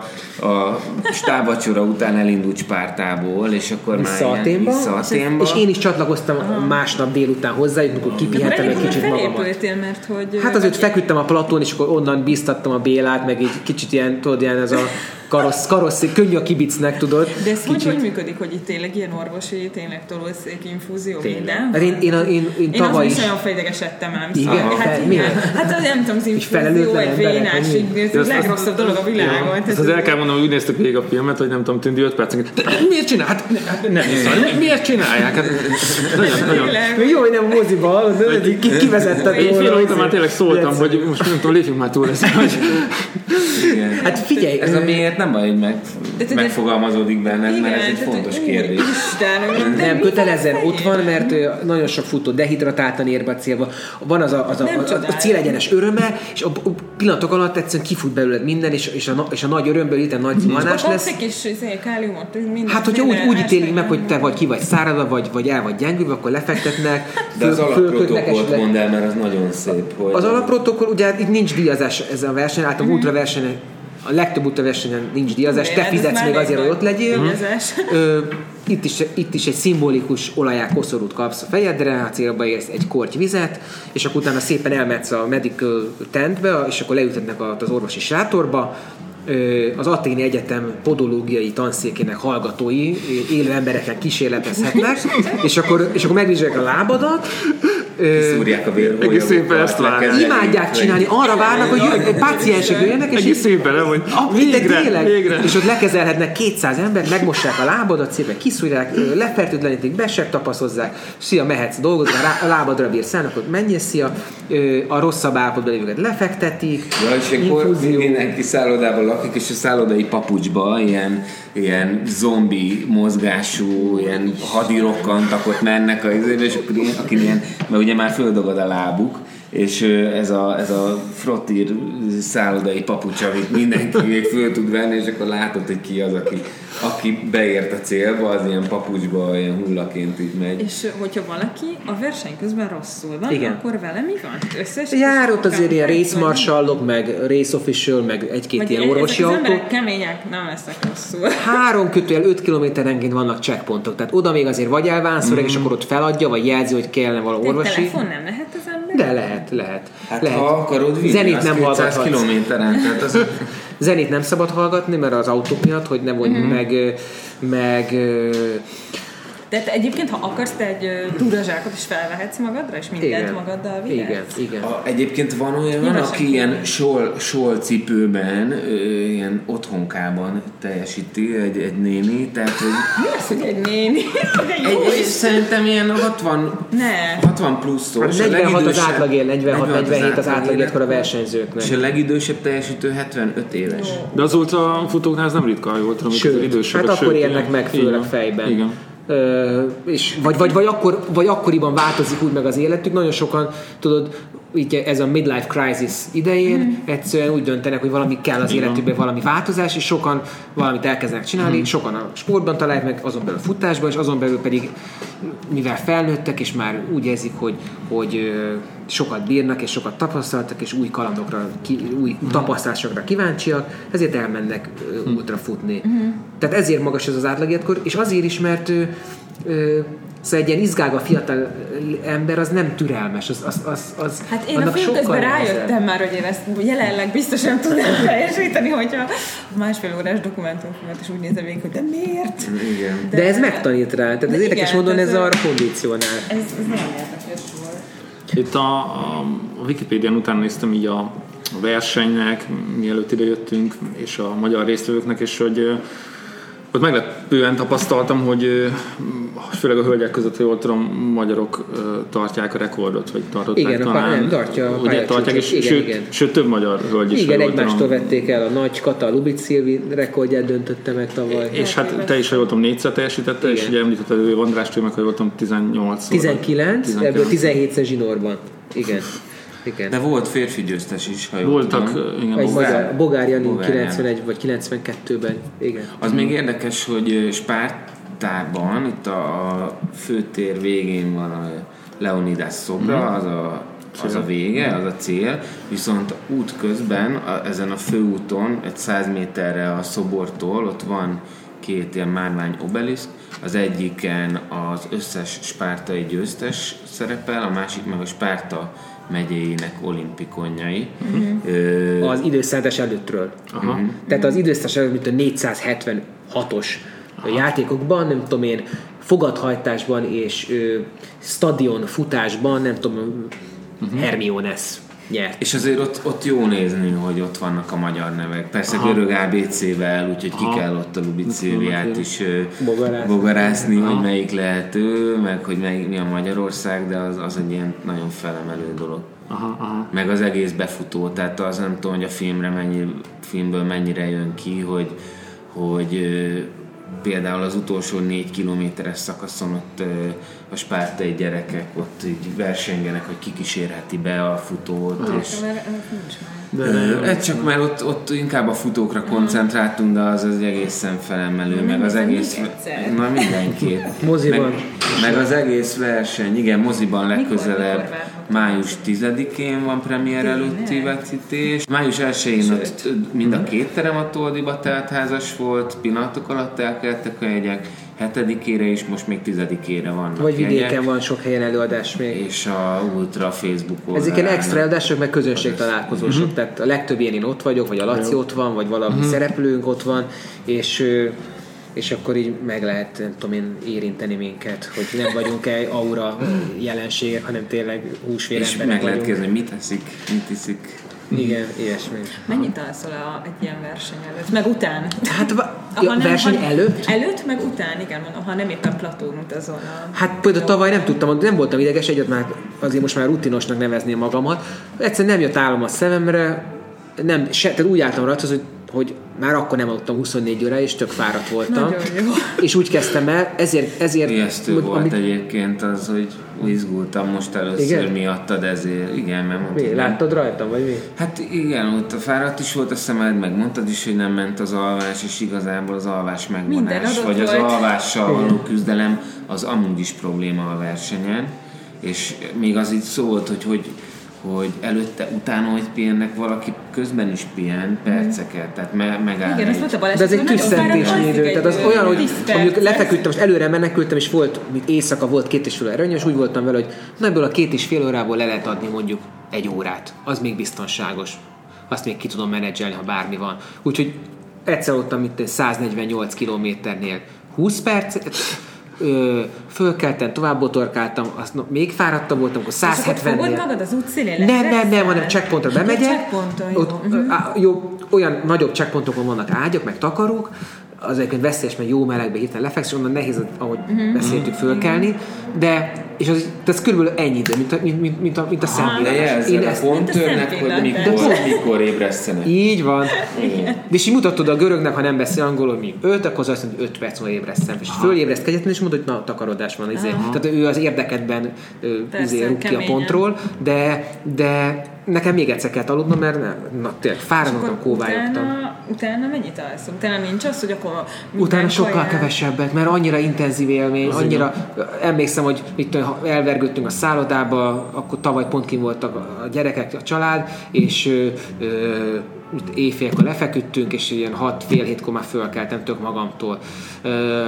a stábvacsora után elindult Spártából, és akkor vissza már Aténba, vissza Aténba. És én is csatlakoztam Aha. másnap délután hozzá, amikor kipihentem egy kicsit magamat. mert hogy... Hát azért feküdtem a platón, és akkor onnan bíztattam a Bélát, meg egy kicsit ilyen, tudod, ilyen ez a karossz, karossz, könnyű a kibicnek, tudod. De ez hogy, hogy működik, hogy itt tényleg ilyen orvosi, tényleg tolószék, infúzió, tényleg. minden? Hát én, én, én, én, én tavaly is... Én nagyon fejdegesedtem ám. Igen? Szóval, hát, igen. Hát az nem tudom, az infúzió, egy vénás, ez a legrosszabb dolog a világon. Ezt az el kell mondanom, hogy úgy néztük végig a filmet, hogy nem tudom, tűndi 5 percig. Miért csinál? Hát nem, nem miért csinálják? Hát, nagyon, nagyon. Jó, hogy nem a moziba, kivezetted Én fél óta már tényleg szóltam, hogy most nem tudom, lépjünk már túl ezt. Hát figyelj, ez a miért nem baj, hogy meg, de, megfogalmazódik benned, igen, mert ez egy fontos de, kérdés. Isten, nem, kötelezően ott van, mert nagyon sok futó dehidratáltan ér be a célba. Van az a, az a, a, a, a célegyenes öröme, és a pillanatok alatt egyszerűen kifut belőled minden, és, és, a, és a nagy örömből itt nagy zuhanás lesz. Egy kis izé, káliumot, minden. Hát, hogyha úgy, úgy ítélik meg, hogy te vagy ki vagy száradva, vagy, vagy el vagy gyengülve, akkor lefektetnek. De az alapprotokollt mondd el, mert az nagyon szép. Hogy az alapprotokoll, ugye itt nincs díjazás ez a verseny, általában mm-hmm. ultra versenyen a legtöbb útversenyen nincs díjazás, te fizetsz még azért, hogy ott legyél. Ö, itt, is, itt is egy szimbolikus olajá koszorút kapsz a fejedre, a célba érsz egy korty vizet, és akkor utána szépen elmetsz a medical tentbe, és akkor leütetnek az orvosi sátorba, az Aténi Egyetem podológiai tanszékének hallgatói élő embereken kísérletezhetnek, és akkor, és akkor megvizsgálják a lábadat, Szúrják a vérhólyagok. Egész évben ezt várják. Imádják csinálni, arra várnak, hogy jön, páciensek jöjjenek, és egész évben nem, hogy végre, tényleg, végre. És ott lekezelhetnek 200 ember, megmossák a lábadat, szépen kiszúrják, lefertőtlenítik, besebb tapaszozzák, szia, mehetsz dolgozni, a lábadra bír szállnak, ott menj, szia, a rosszabb állapotban lévőket lefektetik. Ja, és akkor mindenki szállodában lakik, és a szállodai papucsba ilyen, ilyen zombi mozgású, ilyen hadirokkantak ott mennek, a, és akkor ilyen, mert ugye már földogad a lábuk, és ez a, ez a frottír szállodai papucs, amit mindenki még föl tud venni, és akkor látod, hogy ki az, aki, aki beért a célba, az ilyen papucsba, ilyen hullaként így megy. És hogyha valaki a verseny közben rosszul van, Igen. akkor vele mi van? Összes Jár ott azért ilyen race marshallok, meg race official, meg egy-két ilyen orvosi autó. Az kemények nem lesznek rosszul. Három kötőjel 5 kilométerenként vannak checkpontok, tehát oda még azért vagy elvánszoreg, mm. és akkor ott feladja, vagy jelzi, hogy kellene való orvosi. telefon nem lehet lehet, lehet. Hát lehet. ha akarod vinni, Zenét nem 200 kilométeren. Tehát az... Zenét nem szabad hallgatni, mert az autók miatt, hogy ne vonj mm-hmm. meg, meg De te egyébként, ha akarsz, te egy túrazsákot is felvehetsz magadra, és mindent igen. magaddal vihetsz. Igen, igen. A, egyébként van olyan, Nyilván aki ilyen sol, sol cipőben, ö, ilyen otthonkában teljesíti egy, egy néni, tehát hogy... Mi az, hogy egy néni? Egy, egy, szerintem ilyen 60, ne. 60 pluszos. Hát 46 az átlagér, 46-47 az átlagérkor a versenyzőknek. És a legidősebb teljesítő 75 éves. De az ultrafutóknál ez nem ritka, jól tudom, Sőt, idősebb. Hát akkor érnek meg főleg fejben. Igen. És, vagy, vagy, vagy, akkor, vagy akkoriban változik úgy meg az életük. Nagyon sokan, tudod, így ez a midlife crisis idején mm. egyszerűen úgy döntenek, hogy valami kell az életükben, valami változás, és sokan valamit elkezdenek csinálni, mm. sokan a sportban találják meg, azon belül a futásban, és azon belül pedig, mivel felnőttek, és már úgy érzik, hogy, hogy sokat bírnak, és sokat tapasztaltak, és új kalandokra, ki, új mm. tapasztalásokra kíváncsiak, ezért elmennek mm. útra futni. Mm. Tehát ezért magas ez az átlagjétkor, és azért is, mert Szóval egy ilyen izgága fiatal ember az nem türelmes. Az, az, az, az hát én a film közben rájöttem már, hogy én ezt jelenleg biztosan tudnám teljesíteni, hogyha másfél órás dokumentumfilmet is úgy nézem végig, hogy de miért? Igen. De, de ez megtanít rá. Tehát ez érdekes módon ez arra kondicionál. Ez, ez nagyon érdekes volt. Itt a, a, a Wikipédián után néztem így a, a versenynek, mielőtt idejöttünk, és a magyar résztvevőknek, és hogy ott meglepően tapasztaltam, hogy főleg a hölgyek között, hogy jól tudom, magyarok tartják a rekordot, vagy tartották igen, talán. Nem, tartja a ugye, tartják, és igen, sőt, igen. sőt, több magyar hölgy is. Igen, egymástól vették el a nagy Kata Lubic Szilvi rekordját döntötte meg tavaly. És hát te is, ha jól tudom, négyszer teljesítette, igen. és ugye említetted, hogy András, meg, ha jól tudom, 18 19, 19. ebből 17 zsinórban. Igen. Igen. De volt férfi győztes is, ha jól Voltak, tudom. igen. Egy Bogár, Bogár Jani 91 vagy 92-ben, igen. Az még érdekes, hogy Spártában, itt a főtér végén van a Leonidas szobra, mm. az a az a vége, az a cél, viszont út közben, a, ezen a főúton, egy száz méterre a szobortól, ott van két ilyen márvány obeliszk, az egyiken az összes spártai győztes szerepel, a másik meg a Spárta megyéjének olimpikonjai. Uh-huh. az időszállítás előttről. Aha. Uh-huh. Tehát az időszállítás előtt, mint a 476-os Aha. játékokban, nem tudom én, fogadhajtásban és ö, stadion futásban, nem tudom, uh-huh. Hermiones nyert. És azért ott, ott jó nézni, hogy ott vannak a magyar nevek. Persze Aha. görög ABC-vel, úgyhogy Aha. ki kell ott a Lubicéliát is bogarászni, bogarászni hogy melyik lehet ő, meg hogy melyik, mi a Magyarország, de az, az egy ilyen nagyon felemelő dolog. Aha, aha. Meg az egész befutó, tehát az nem tudom, hogy a filmre mennyi, filmből mennyire jön ki, hogy, hogy például az utolsó négy kilométeres szakaszon ott a spártai gyerekek ott így versengenek, hogy ki kísérheti be a futót. Ah, és, de, de, ez csak mert ott, ott inkább a futókra koncentráltunk, de az az egészen felemelő, meg az egész... Na mindenképp. Moziban. Meg, meg az egész verseny, igen, moziban legközelebb május 10-én van premier előtti vetítés. Május 1-én ott mind a két terem a Toldiba házas volt, pillanatok alatt elkeltek a jegyek, hetedikére is, most még tizedikére van. Vagy vidéken jegyek. van sok helyen előadás még. És a Ultra Facebook oldalán. Ezek ilyen extra előadások, meg közönség találkozósok. Uh-huh. Tehát a legtöbb ilyen én ott vagyok, vagy a Laci ott van, vagy valami uh-huh. szereplőnk ott van, és és akkor így meg lehet, nem tudom én, érinteni minket, hogy nem vagyunk-e aura jelenségek, hanem tényleg húsvér És meg lehet kérdezni, mit teszik, mit iszik. Igen, ilyesmi. Mennyit alszol a, egy ilyen verseny előtt? Meg után? Hát a ja, verseny ha, előtt? Előtt, meg után, igen, mondom, ha nem éppen platón utazol. A... Hát például tavaly nem tudtam, nem voltam ideges, egyet már azért most már rutinosnak nevezném magamat. Egyszerűen nem jött állam a szememre, nem, se, tehát úgy álltam rajta, hogy hogy már akkor nem aludtam 24 óra, és tök fáradt voltam. És úgy kezdtem el, ezért... ezért Ijesztő volt amit... egyébként az, hogy izgultam most először igen? miattad, ezért igen, mert mondtad... Mi? Láttad rajtam, vagy mi? Hát igen, ott a fáradt is volt a szemed, meg mondtad is, hogy nem ment az alvás, és igazából az alvás megvonás, vagy volt. az alvással való küzdelem, az amúgy is probléma a versenyen, és még az így szólt, hogy, hogy hogy előtte, utána, hogy pihennek, valaki közben is pihen perceket, tehát me- megáll. Igen, ezt De ez egy tüsszentésnyi idő, tehát az olyan, hogy mondjuk lefeküdtem, most előre menekültem, és volt, mint éjszaka volt két és fél erőny, és úgy voltam vele, hogy na ebből a két és fél órából le lehet adni mondjuk egy órát. Az még biztonságos. Azt még ki tudom menedzselni, ha bármi van. Úgyhogy egyszer ott, amit 148 kilométernél 20 perc, ö, fölkeltem, tovább botorkáltam, azt no, még fáradtabb voltam, akkor 170 fogod magad az útszélén? Nem, nem, nem, hanem checkpointra bemegyek. Checkpointon, jó. Ott, Mhm. á, jó, olyan nagyobb checkpointokon vannak ágyak, meg takarók, az egyébként veszélyes, mert jó melegbe hirtelen lefeksz, és onnan nehéz, ahogy Mhm. beszéltük, fölkelni, de és az, ez körülbelül ennyi idő, mint a, mint, mint, mint a, mint a De szempillantás. jelzed a mint a pontőrnek, hogy mikor, mikor ébresztenek. Így van. De és így mutatod a görögnek, ha nem beszél angolul, hogy mondjuk 5, akkor az azt mondja, hogy 5 perc múlva ébresztem. És fölébreszt kegyetlen, és mondod, hogy na, takarodás van. Izé. Tehát ő az érdekedben izé, rúg ki a pontról, de, de nekem még egyszer kell aludnom, mert ne, na tényleg fáradtam, kóvályogtam. utána, utána mennyit alszunk? Utána nincs az, hogy akkor Utána sokkal kaját- kevesebbet, mert annyira intenzív élmény, annyira, emlékszem, hogy mit tudom, elvergődtünk a szállodába, akkor tavaly pont kim voltak a gyerekek, a család, és ö, ö, éjfélkor lefeküdtünk, és ilyen hat fél hétkor már fölkeltem tök magamtól. Ö,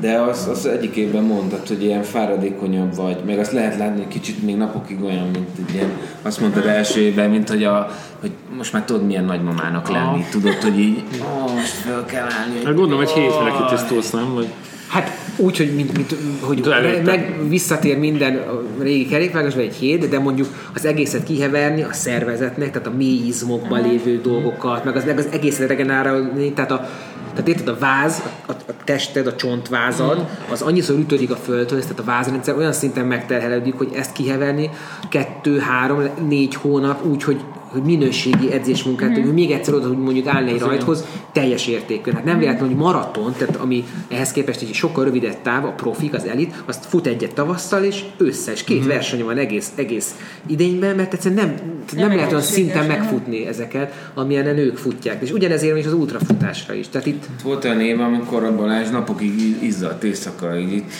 De az, az egyik évben mondtad, hogy ilyen fáradékonyabb vagy, meg azt lehet látni, hogy kicsit még napokig olyan, mint egy ilyen, azt mondtad első évben, mint hogy, a, hogy most már tudod milyen nagymamának lenni, tudod, hogy így, ó, most föl kell állni. Hát gondolom, egy hétre kitisztulsz, nem? Vagy... Hát úgy, hogy, mint, mint, hogy előtte. meg visszatér minden a régi kerékvágás, vagy egy hét, de mondjuk az egészet kiheverni a szervezetnek, tehát a mély izmokban lévő dolgokat, meg az, meg az egészet regenerálni, tehát a tehát érted, a váz, a, a tested, a csontvázad, az annyiszor ütődik a földhöz, tehát a vázrendszer olyan szinten megterhelődik, hogy ezt kiheverni kettő, három, négy hónap úgy, hogy hogy minőségi edzésmunkát, mm. hogy még egyszer oda, hogy mondjuk állni egy rajthoz, teljes értékű. Hát nem véletlen, hogy maraton, tehát ami ehhez képest egy sokkal rövidebb táv, a profik, az elit, azt fut egyet tavasszal, és ősszel, és két mm. verseny van egész, egész idényben, mert egyszerűen nem, nem, nem lehet olyan szinten megfutni ezeket, amilyen a nők futják. És ugyanezért is az ultrafutásra is. Tehát itt Volt olyan év, amikor a Balázs napokig izzadt éjszaka, így itt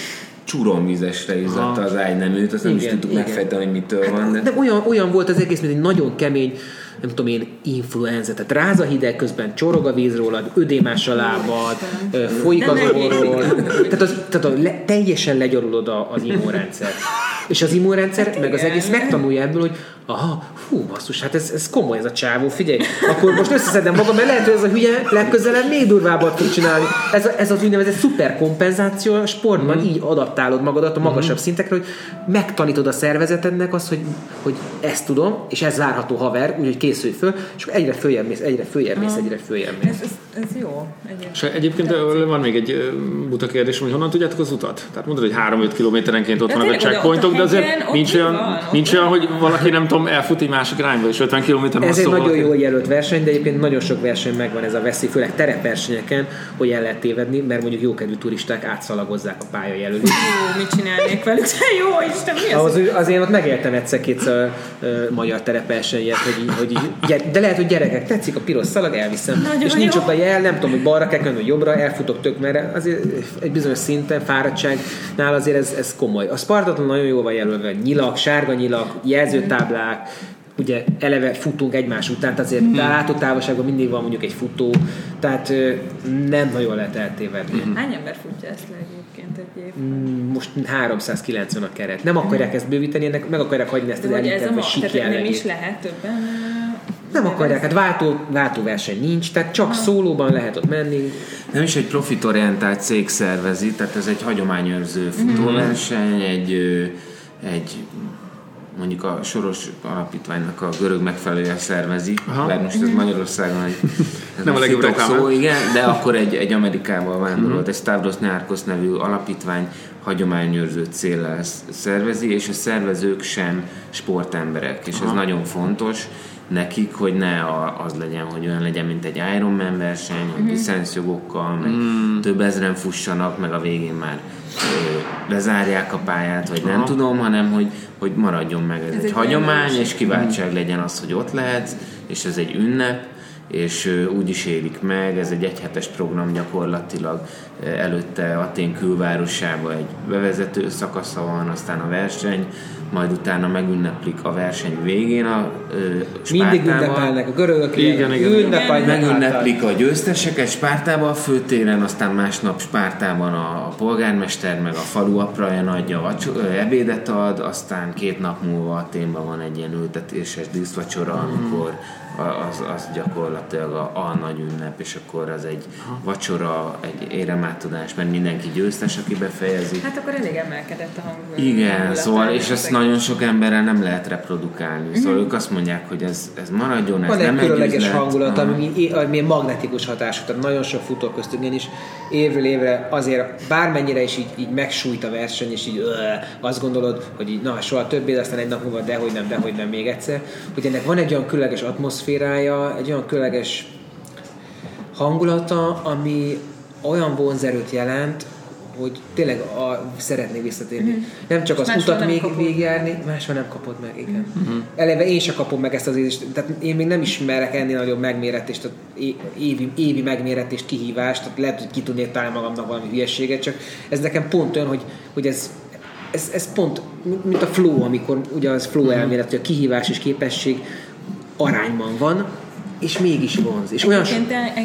csuromvizesre izzadt az ágyneműt, azt nem is Igen, tudtuk igen. megfejteni, hogy mitől van, de... De olyan, olyan volt az egész, mint egy nagyon kemény, nem tudom én, influenza. Tehát ráz a hideg közben, csorog a víz rólad, ödémás a lábad, folyik az ne orrod. Tehát, az, tehát a le, teljesen legyorulod a, az immunrendszer. És az immunrendszer, meg az egész megtanulja ebből, hogy aha, hú, basszus, hát ez, ez komoly ez a csávó, figyelj, akkor most összeszedem magam, mert lehet, hogy ez a hülye legközelebb még durvábbat fog csinálni. Ez, a, ez az úgynevezett szuperkompenzáció a sportban, Mhm. így adaptálod magadat a magasabb szintekre, hogy megtanítod a szervezetednek azt, hogy, hogy ezt tudom, és ez várható haver, úgyhogy készülj föl, és akkor egyre följebb mész, egyre följebb mész, egyre följebb mész. Ez, ez, ez jó. Egyébként. És egyébként ö, van még egy buta kérdés, hogy honnan tudjátok az utat? Tehát mondod, hogy 3-5 kilométerenként ott De vannak a checkpointok, de azért nincs olyan, van? Nincs olyan, hogy valaki nem tudom, elfut egy másik irányba, és 50 km Ez egy nagyon jól jelölt verseny, de egyébként nagyon sok verseny megvan ez a veszély, főleg terepversenyeken, hogy el lehet tévedni, mert mondjuk jókedvű turisták átszalagozzák a pályajelölést. Jó, mit csinálnék velük? Jó Isten, mi az? Az, azért ott megéltem egyszer-kétszer magyar terepversenyet, hogy, így, hogy így, de lehet, hogy gyerekek, tetszik a piros szalag, elviszem. Nagyon és nincs jó. ott a jel, nem tudom, hogy balra kell vagy jobbra, elfutok tök merre. Azért egy bizonyos szinten, fáradtságnál azért ez, ez komoly. A Spartaton nagyon jól van jelölve, nyilak, sárga nyilak, jelzőtáblák, ugye eleve futunk egymás után, tehát azért hmm. látótávolságban mindig van mondjuk egy futó, tehát nem nagyon lehet eltévedni. Hmm. Hány ember futja ezt le egyébként egy év? Most 390 a keret. Nem akarják ezt bővíteni, ennek meg akarják hagyni ezt az De hogy ez a ma, vagy tehát nem is lehet többen? Nem akarják, hát váltó, váltóverseny nincs, tehát csak szólóban lehet ott menni. Nem is egy profitorientált cég szervezi, tehát ez egy hagyományőrző futóverseny, egy, egy mondjuk a Soros Alapítványnak a görög megfelelője szervezi, Aha. bár most ez Magyarországon egy ez Nem a legjobb szó, igen, de akkor egy, egy Amerikával vándorolt, egy Stavros Nyárkosz nevű alapítvány hagyományőrző céllal sz- szervezi, és a szervezők sem sportemberek, és ez nagyon fontos nekik, hogy ne a, az legyen, hogy olyan legyen, mint egy Ironman verseny, hogy licenszjogokkal, meg több ezren fussanak, meg a végén már ö, lezárják a pályát, vagy nem Aha. tudom, hanem hogy, hogy maradjon meg. Ez, Ez egy, egy hagyomány, és kiváltság legyen az, hogy ott lehetsz, és ez egy ünnep, és úgy is élik meg, ez egy egyhetes program gyakorlatilag, előtte Atén külvárosába egy bevezető szakasza van, aztán a verseny, majd utána megünneplik a verseny végén a ö, Mindig Spártában. ünnepelnek a görögök, Igen, igen, ünnepelnek. Megünneplik a győzteseket Spártában a főtéren, aztán másnap Spártában a, a polgármester meg a falu apraja nagyja vacsor, ö, ebédet ad, aztán két nap múlva Aténban van egy ilyen ültetéses díszvacsora, amikor az, az gyakorlatilag a, a nagy ünnep, és akkor az egy vacsora, egy éremátadás, mert mindenki győztes, aki befejezi. Hát akkor elég emelkedett a hangulat. Igen, szóval, és ezt nagyon sok emberrel nem lehet reprodukálni. Mm-hmm. Szóval ők azt mondják, hogy ez, ez maradjon, ez Van nem egy különleges hangulat, ami, ami magnetikus hatású, tehát nagyon sok futó köztük, is évről évre azért bármennyire is így, így megsújt a verseny, és így öö, azt gondolod, hogy így, na, soha többé, aztán egy nap múlva dehogy nem, dehogy nem még egyszer, hogy ennek van egy olyan különleges atmoszférája, egy olyan különleges hangulata, ami olyan vonzerőt jelent, hogy tényleg a, szeretnék visszatérni. Uh-huh. Nem csak az utat még végigjárni, máshol nem kapod meg, igen. Uh-huh. Eleve én sem kapom meg ezt az érzést, tehát én még nem ismerek ennél nagyobb megméretést, évi, évi megméretést, kihívást, tehát lehet, hogy ki tudnék találni magamnak valami hülyeséget, csak ez nekem pont olyan, hogy, hogy ez, ez, ez pont, mint a flow, amikor ugye az flow uh-huh. elmélet, hogy a kihívás és képesség arányban van, és mégis vonz. És olyan so...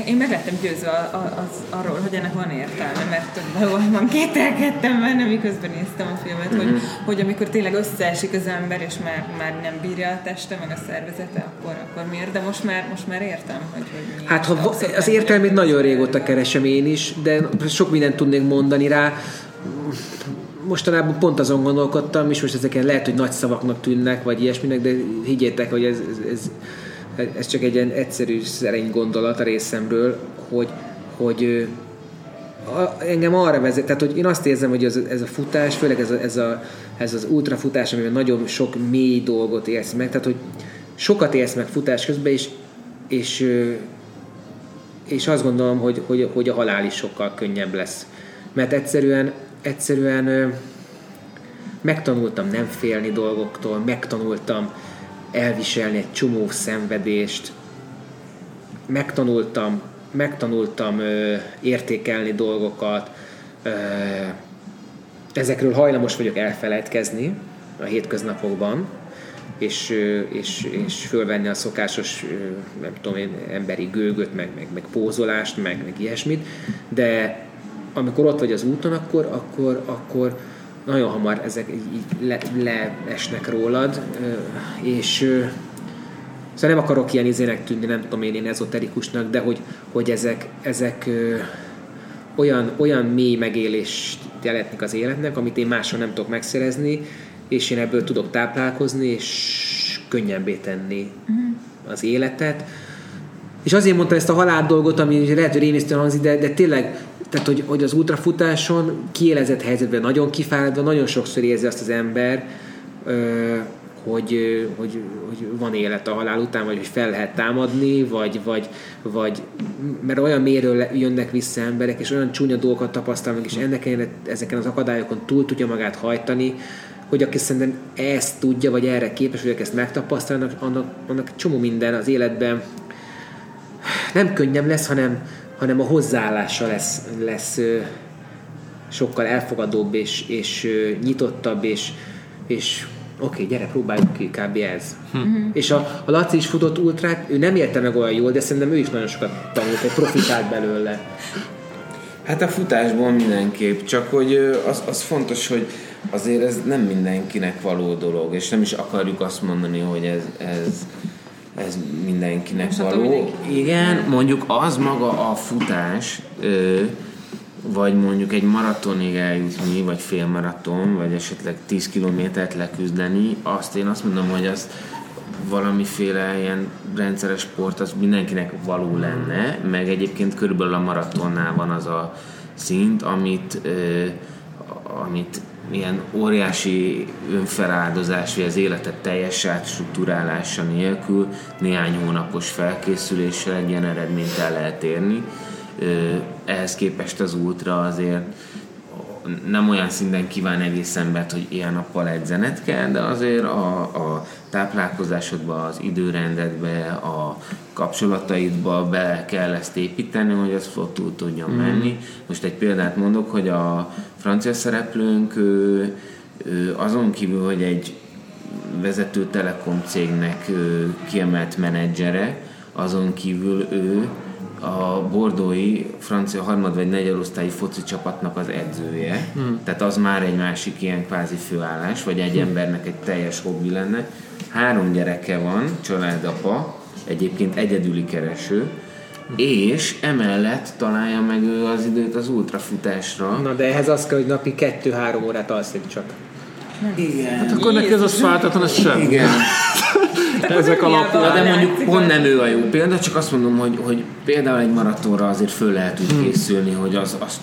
én meg lettem győzve az, arról, hogy ennek van értelme, mert valóban kételkedtem benne, miközben néztem a filmet, mm-hmm. hogy, mhm. hogy amikor tényleg összeesik az ember, és már, már nem bírja a teste, meg a szervezete, akkor, akkor miért? De most már, most már értem, hogy, hogy Hát ha az értelmét nagyon régóta keresem én is, de sok mindent tudnék mondani rá mostanában pont azon gondolkodtam, és most ezeken lehet, hogy nagy szavaknak tűnnek, vagy ilyesminek, de higgyétek, hogy ez, ez, ez ez csak egy ilyen egyszerű, szerény gondolat a részemről, hogy, hogy a, engem arra vezet, tehát hogy én azt érzem, hogy ez, ez a futás, főleg ez, a, ez, a, ez az ultrafutás, amiben nagyon sok mély dolgot élsz meg, tehát hogy sokat élsz meg futás közben, és, és, és azt gondolom, hogy, hogy, hogy a halál is sokkal könnyebb lesz. Mert egyszerűen, egyszerűen megtanultam nem félni dolgoktól, megtanultam elviselni egy csomó szenvedést, megtanultam, megtanultam ö, értékelni dolgokat, ö, ezekről hajlamos vagyok elfelejtkezni a hétköznapokban, és, és, és fölvenni a szokásos, nem tudom én, emberi gőgöt, meg, meg, meg pózolást, meg, meg ilyesmit, de amikor ott vagy az úton, akkor, akkor, akkor nagyon hamar ezek így le, leesnek rólad, és szóval nem akarok ilyen izének tűnni, nem tudom én, én ezoterikusnak, de hogy, hogy ezek, ezek olyan, olyan mély megélést jelentnek az életnek, amit én máshol nem tudok megszerezni, és én ebből tudok táplálkozni, és könnyebbé tenni uh-huh. az életet. És azért mondtam ezt a halál dolgot, ami lehet, hogy rémisztően hangzik, de, de tényleg tehát, hogy, hogy az ultrafutáson kiélezett helyzetben nagyon kifáradva, nagyon sokszor érzi azt az ember, hogy, hogy, hogy van élet a halál után, vagy hogy fel lehet támadni, vagy, vagy, vagy mert olyan méről jönnek vissza emberek, és olyan csúnya dolgokat tapasztalnak, és ennek ezeken az akadályokon túl tudja magát hajtani, hogy aki szerintem ezt tudja, vagy erre képes, hogy ezt megtapasztalnak, annak, annak csomó minden az életben nem könnyebb lesz, hanem, hanem a hozzáállása lesz, lesz sokkal elfogadóbb és, és nyitottabb, és, és oké, okay, gyere, próbáljuk ki, kb. ez. Hm. És a, a Laci is futott ultrát, ő nem érte meg olyan jól, de szerintem ő is nagyon sokat tanult, egy profitált belőle. Hát a futásból mindenképp, csak hogy az, az fontos, hogy azért ez nem mindenkinek való dolog, és nem is akarjuk azt mondani, hogy ez, ez ez mindenkinek Most való. Mindenki. Igen, mondjuk az maga a futás, ö, vagy mondjuk egy maratonig eljutni, vagy félmaraton, vagy esetleg 10 kilométert leküzdeni, azt én azt mondom, hogy az valamiféle ilyen rendszeres sport az mindenkinek való lenne, meg egyébként körülbelül a maratonnál van az a szint, amit, ö, amit ilyen óriási önfeláldozás, vagy az életet teljes átstruktúrálása nélkül néhány hónapos felkészüléssel egy ilyen eredményt el lehet érni. Ehhez képest az ultra azért nem olyan szinten kíván egész embert, hogy ilyen nappal edzenet kell, de azért a, a táplálkozásodba, az időrendedbe, a kapcsolataidba be kell ezt építeni, hogy az túl tudjon mm. menni. Most egy példát mondok, hogy a francia szereplőnk ő, ő azon kívül, hogy egy vezető telekom cégnek kiemelt menedzsere, azon kívül ő a bordói francia harmad vagy negyedosztályi foci csapatnak az edzője. Hmm. Tehát az már egy másik ilyen kvázi főállás, vagy egy hmm. embernek egy teljes hobbi lenne. Három gyereke van, családapa, egyébként egyedüli kereső, és emellett találja meg ő az időt az ultrafutásra. Na de ehhez az kell, hogy napi 2-3 órát alszik csak. Igen. Hát akkor neki ez a fájtatlan, ez sem. Igen. Ezek alapján. Na, de mondjuk pont nem ő a jó példa, csak azt mondom, hogy, hogy például egy maratonra azért föl lehet úgy készülni, hogy az, az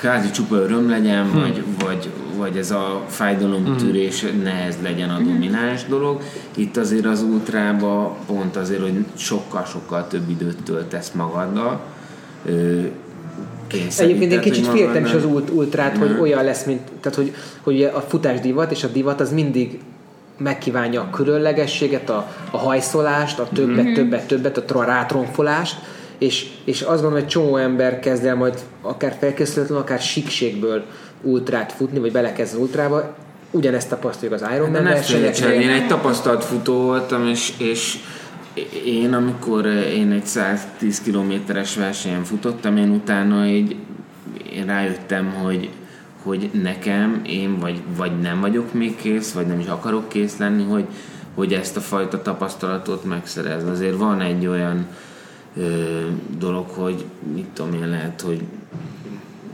kvázi csupa öröm legyen, vagy, vagy, vagy ez a fájdalomtűrés nehez legyen a domináns dolog. Itt azért az ultrába pont azért, hogy sokkal-sokkal több időt töltesz magaddal. Ö, Egyébként én kicsit féltem is az ult, ultrát, hogy olyan lesz, mint, tehát hogy, hogy a futás divat, és a divat az mindig megkívánja a különlegességet, a, a hajszolást, a többet, mm-hmm. többet, többet, a rátronfolást, és, és azt gondolom, hogy egy csomó ember kezd el majd akár felkészületlen, akár síkségből ultrát futni, vagy belekezd az ultrába. Ugyanezt tapasztaljuk az Ironman felejtsd el, én egy tapasztalt futó voltam, és, és én amikor én egy 110 kilométeres versenyen futottam, én utána így én rájöttem, hogy, hogy nekem, én vagy, vagy nem vagyok még kész, vagy nem is akarok kész lenni, hogy, hogy ezt a fajta tapasztalatot megszerez. Azért van egy olyan ö, dolog, hogy mit tudom én, lehet, hogy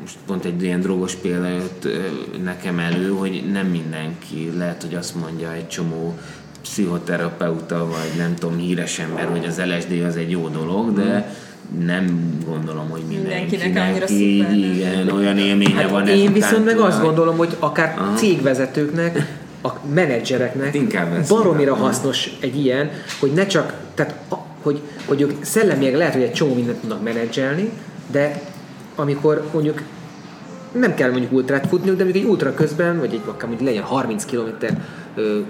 most pont egy ilyen drogos példa jött ö, nekem elő, hogy nem mindenki, lehet, hogy azt mondja egy csomó pszichoterapeuta, vagy nem tudom, híres ember, hogy az LSD az egy jó dolog, de nem gondolom, hogy Mindenkinek mindenkinek, annyira így, szuper. igen, olyan élménye van Hát én viszont meg azt gondolom, hogy akár Aha. cégvezetőknek, a menedzsereknek ez baromira hasznos egy ilyen, hogy ne csak, tehát hogy, hogy ők szellemileg lehet, hogy egy csomó mindent tudnak menedzselni, de amikor mondjuk nem kell mondjuk ultrát futniuk, de mondjuk egy ultra közben, vagy egy akár mondjuk legyen 30 km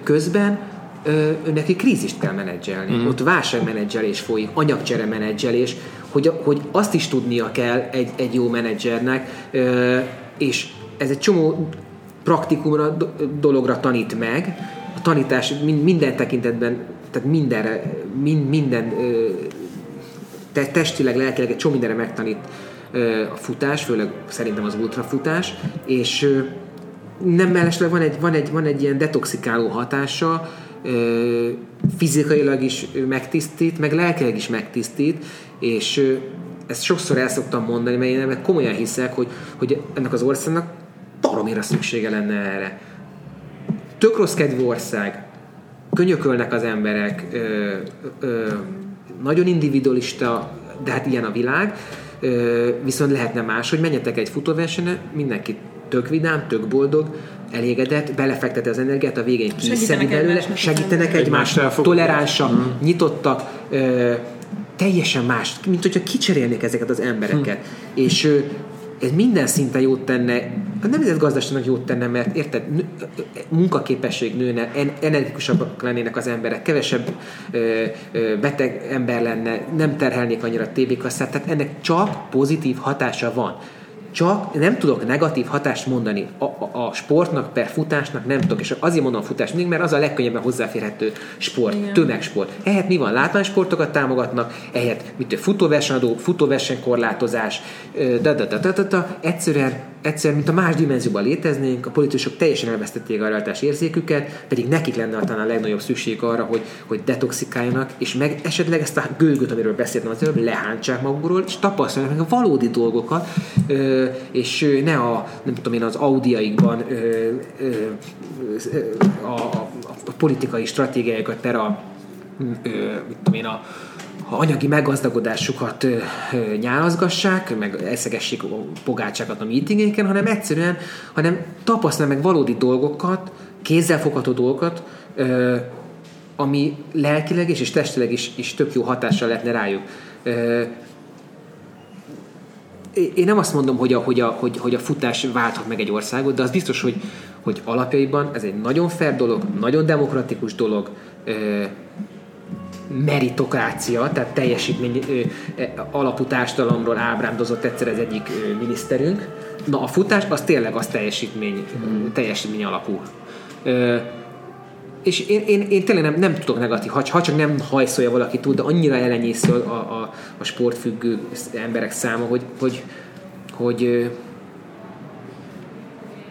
közben, ö, neki krízist kell menedzselni. Mm. Ott válságmenedzselés folyik, anyagcsere menedzselés, hogy, hogy azt is tudnia kell egy, egy jó menedzsernek, és ez egy csomó praktikumra, do- dologra tanít meg. A tanítás min- minden tekintetben, tehát mindenre, min, minden te, testileg, lelkileg egy csomó mindenre megtanít a futás, főleg szerintem az ultrafutás, és nem mellesleg van egy, van, egy, van egy ilyen detoxikáló hatása, fizikailag is megtisztít, meg lelkileg is megtisztít, és ezt sokszor el szoktam mondani, mert én komolyan hiszek, hogy, hogy ennek az országnak baromira szüksége lenne erre. Tök rossz kedvű ország, könyökölnek az emberek, ö, ö, nagyon individualista, de hát ilyen a világ, ö, viszont lehetne más, hogy menjetek egy futóversenyre, mindenki tök vidám, tök boldog, elégedett, belefekteti az energiát, a végén kiszedi belőle, segítenek egymást, toleránsak, Mm. nyitottak, ö, teljesen más, mint hogyha kicserélnék ezeket az embereket. És ö, ez minden szinten jót tenne, a nemzet gazdaságnak jót tenne, mert érted, munkaképesség nőne, en, energikusabbak lennének az emberek, kevesebb ö, ö, beteg ember lenne, nem terhelnék annyira a tévékasszát, tehát ennek csak pozitív hatása van. Csak nem tudok negatív hatást mondani a, a, a sportnak, per futásnak nem tudok, és azért mondom a futás mindig, mert az a legkönnyebben hozzáférhető sport, Igen. tömegsport. Ehhez mi van? Látványsportokat támogatnak, ehhez mit futóversenyadó, futóversenykorlátozás, da, da, da, da, da, da, egyszerűen, egyszerűen, mint a más dimenzióban léteznénk, a politikusok teljesen elvesztették a realitás érzéküket, pedig nekik lenne talán a legnagyobb szükség arra, hogy, hogy detoxikáljanak, és meg esetleg ezt a gőgöt, amiről beszéltem az előbb, lehántsák magukról, és tapasztalják meg a valódi dolgokat, és ne a, nem tudom én, az audiaikban a, a, a politikai stratégiájukat per a, mit tudom én, a, a anyagi meggazdagodásukat nyálazgassák, meg eszegessék a pogácsákat a meetingeken, hanem egyszerűen, hanem tapasztalják meg valódi dolgokat, kézzelfogható dolgokat, ami lelkileg is és testileg is, is tök jó hatással lehetne rájuk. Én nem azt mondom, hogy a, hogy, a, hogy, hogy a futás válthat meg egy országot, de az biztos, hogy, hogy alapjaiban ez egy nagyon fair dolog, nagyon demokratikus dolog, meritokrácia, tehát teljesítmény alapú társadalomról ábrándozott egyszer az egyik miniszterünk. Na a futás az tényleg az teljesítmény, mm. teljesítmény alapú. Ö, és én, én, én tényleg nem, nem tudok negatív, ha, ha csak nem hajszolja valaki tud, de annyira elenyésző a, a, a sportfüggő emberek száma, hogy, hogy, hogy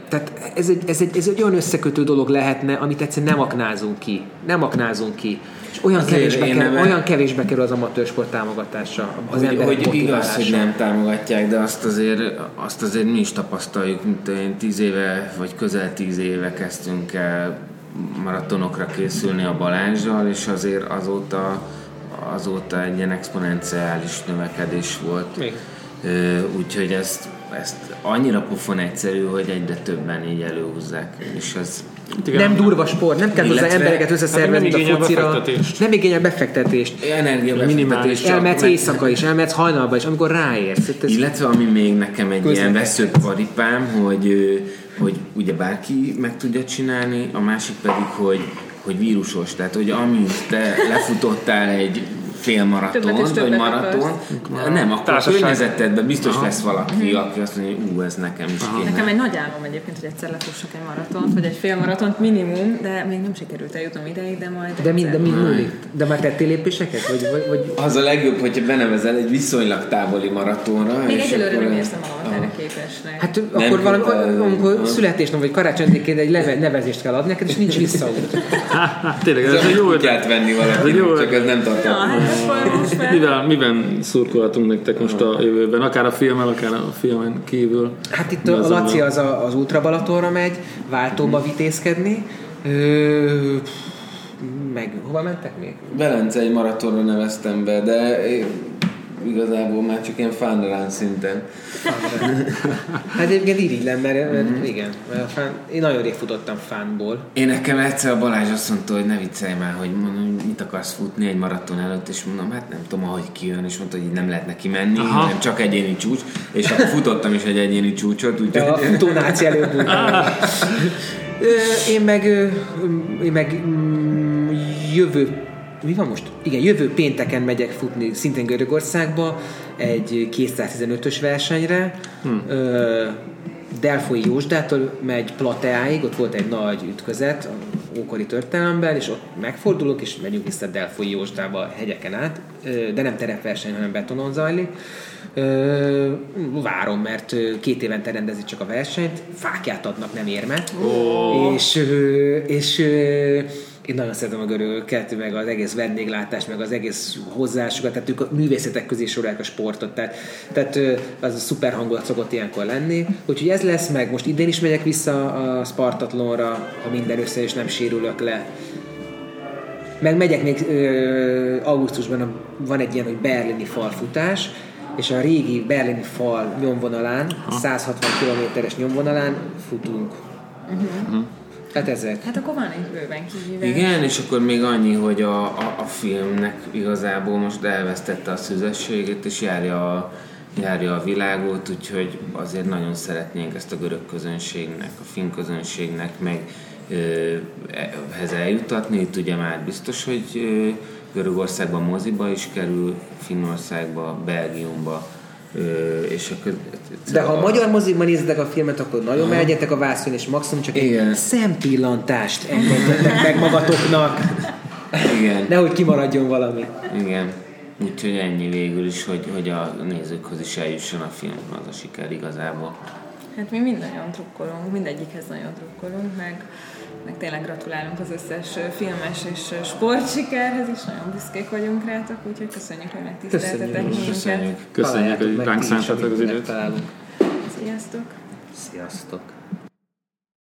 tehát ez egy, ez, egy, ez egy olyan összekötő dolog lehetne, amit egyszerűen nem aknázunk ki. Nem aknázunk ki. És olyan, kevésbe, kerül, nem olyan kevésbe kerül az amatőr sport támogatása az hogy, hogy igaz, hogy nem támogatják, de azt azért, azt azért mi is tapasztaljuk, mint én tíz éve, vagy közel tíz éve kezdtünk el maratonokra készülni a Balázsjal, és azért azóta, azóta egy ilyen exponenciális növekedés volt. Még. Úgyhogy ezt, ezt annyira pofon egyszerű, hogy egyre többen így előhúzzák, és ez igen. Nem durva sport, nem kell hozzá embereket összeszervezni hát a focira. Befektetést. Nem igényel befektetést. Energiabefektetést. Elmehetsz éjszaka is, elmehetsz hajnalba is, amikor ráérsz. Ez Illetve ami még nekem egy ilyen veszőparipám, hogy, hogy ugye bárki meg tudja csinálni, a másik pedig, hogy hogy vírusos, tehát hogy amint te lefutottál egy félmaraton, vagy maraton. Nem, akkor a környezetedben biztos Aha. lesz valaki, mhm. aki azt mondja, hogy ú, ez nekem is kéne. Nekem egy nagy álom egyébként, hogy egyszer lefussak egy maratont, vagy egy félmaratont minimum, de még nem sikerült eljutnom ideig, de majd De mind, de mind múlik. De már tettél lépéseket? Vagy, vagy, vagy... Az a legjobb, hogyha benevezel egy viszonylag távoli maratonra. Még egyelőre nem érzem magamat erre képesnek. Hát akkor valami, amikor születésnap vagy karácsonyként egy leve, nevezést kell adni neked, és nincs visszaút. Tényleg, ez, ez egy jó ötlet. venni valaki, csak ez nem tartott. Mivel, miben szurkolhatunk nektek most a jövőben? Akár a filmen, akár a filmen kívül? Hát itt a, Laci az, a, az Ultra Balatonra megy, váltóba vitézkedni. Ö, meg hova mentek még? Velence egy maratonra neveztem be, de igazából már csak ilyen fánrán szinten. hát egyébként irigylem, mert, mert mm-hmm. igen, mert a fán, én nagyon rég futottam fánból. Én nekem egyszer a Balázs azt mondta, hogy ne viccelj már, hogy mondom, mit akarsz futni egy maraton előtt, és mondom, hát nem tudom, ahogy kijön, és mondta, hogy így nem lehet neki menni, Aha. hanem csak egyéni csúcs, és akkor futottam is egy egyéni csúcsot. Úgy, a futónáci előbb. én meg, én meg mm, jövő mi van most? Igen, jövő pénteken megyek futni szintén Görögországba egy 215-ös versenyre. Hmm. Delfoi Jósdától megy Plateáig, ott volt egy nagy ütközet ókori történelemben, és ott megfordulok, és megyünk vissza Delfoi Jósdába a hegyeken át, de nem terepverseny, hanem betonon zajlik. Várom, mert két évente rendezik csak a versenyt, fákját adnak, nem érmet. Oh. És, és én nagyon szeretem a görögöket, meg az egész vendéglátást, meg az egész hozzásukat, tehát ők a művészetek közé sorolják a sportot, tehát, tehát az a szuper hangulat szokott ilyenkor lenni. Úgyhogy ez lesz meg, most idén is megyek vissza a Spartatlonra, ha minden össze és nem sérülök le. Meg megyek még ö, augusztusban, van egy ilyen, hogy berlini falfutás, és a régi berlini fal nyomvonalán, 160 kilométeres nyomvonalán futunk. Uh-huh. Hát ezek. Hát akkor van egy bőven kihívás. Igen, és akkor még annyi, hogy a, a, a filmnek igazából most elvesztette a szüzességét, és járja a, járja a világot, úgyhogy azért nagyon szeretnénk ezt a görög közönségnek, a finn közönségnek meg ehhez eljutatni. Itt ugye már biztos, hogy ö, Görögországban moziba is kerül, Finnországba, Belgiumba, és akkor, De ha a magyar mozikban nézitek a filmet, akkor nagyon melegyetek a vászon, és maximum csak Igen. egy szempillantást engedjetek meg magatoknak. Igen. Nehogy kimaradjon valami. Igen. Úgyhogy ennyi végül is, hogy, hogy a nézőkhöz is eljusson a film, az a siker igazából. Hát mi mindannyian trukkolunk, mindegyikhez nagyon trukkolunk, meg meg tényleg gratulálunk az összes filmes és sportsikerhez is, nagyon büszkék vagyunk rátok, úgyhogy köszönjük, hogy megtiszteltetek minket. Köszönjük, köszönjük hogy ránk szántatok az időt. Sziasztok! Sziasztok!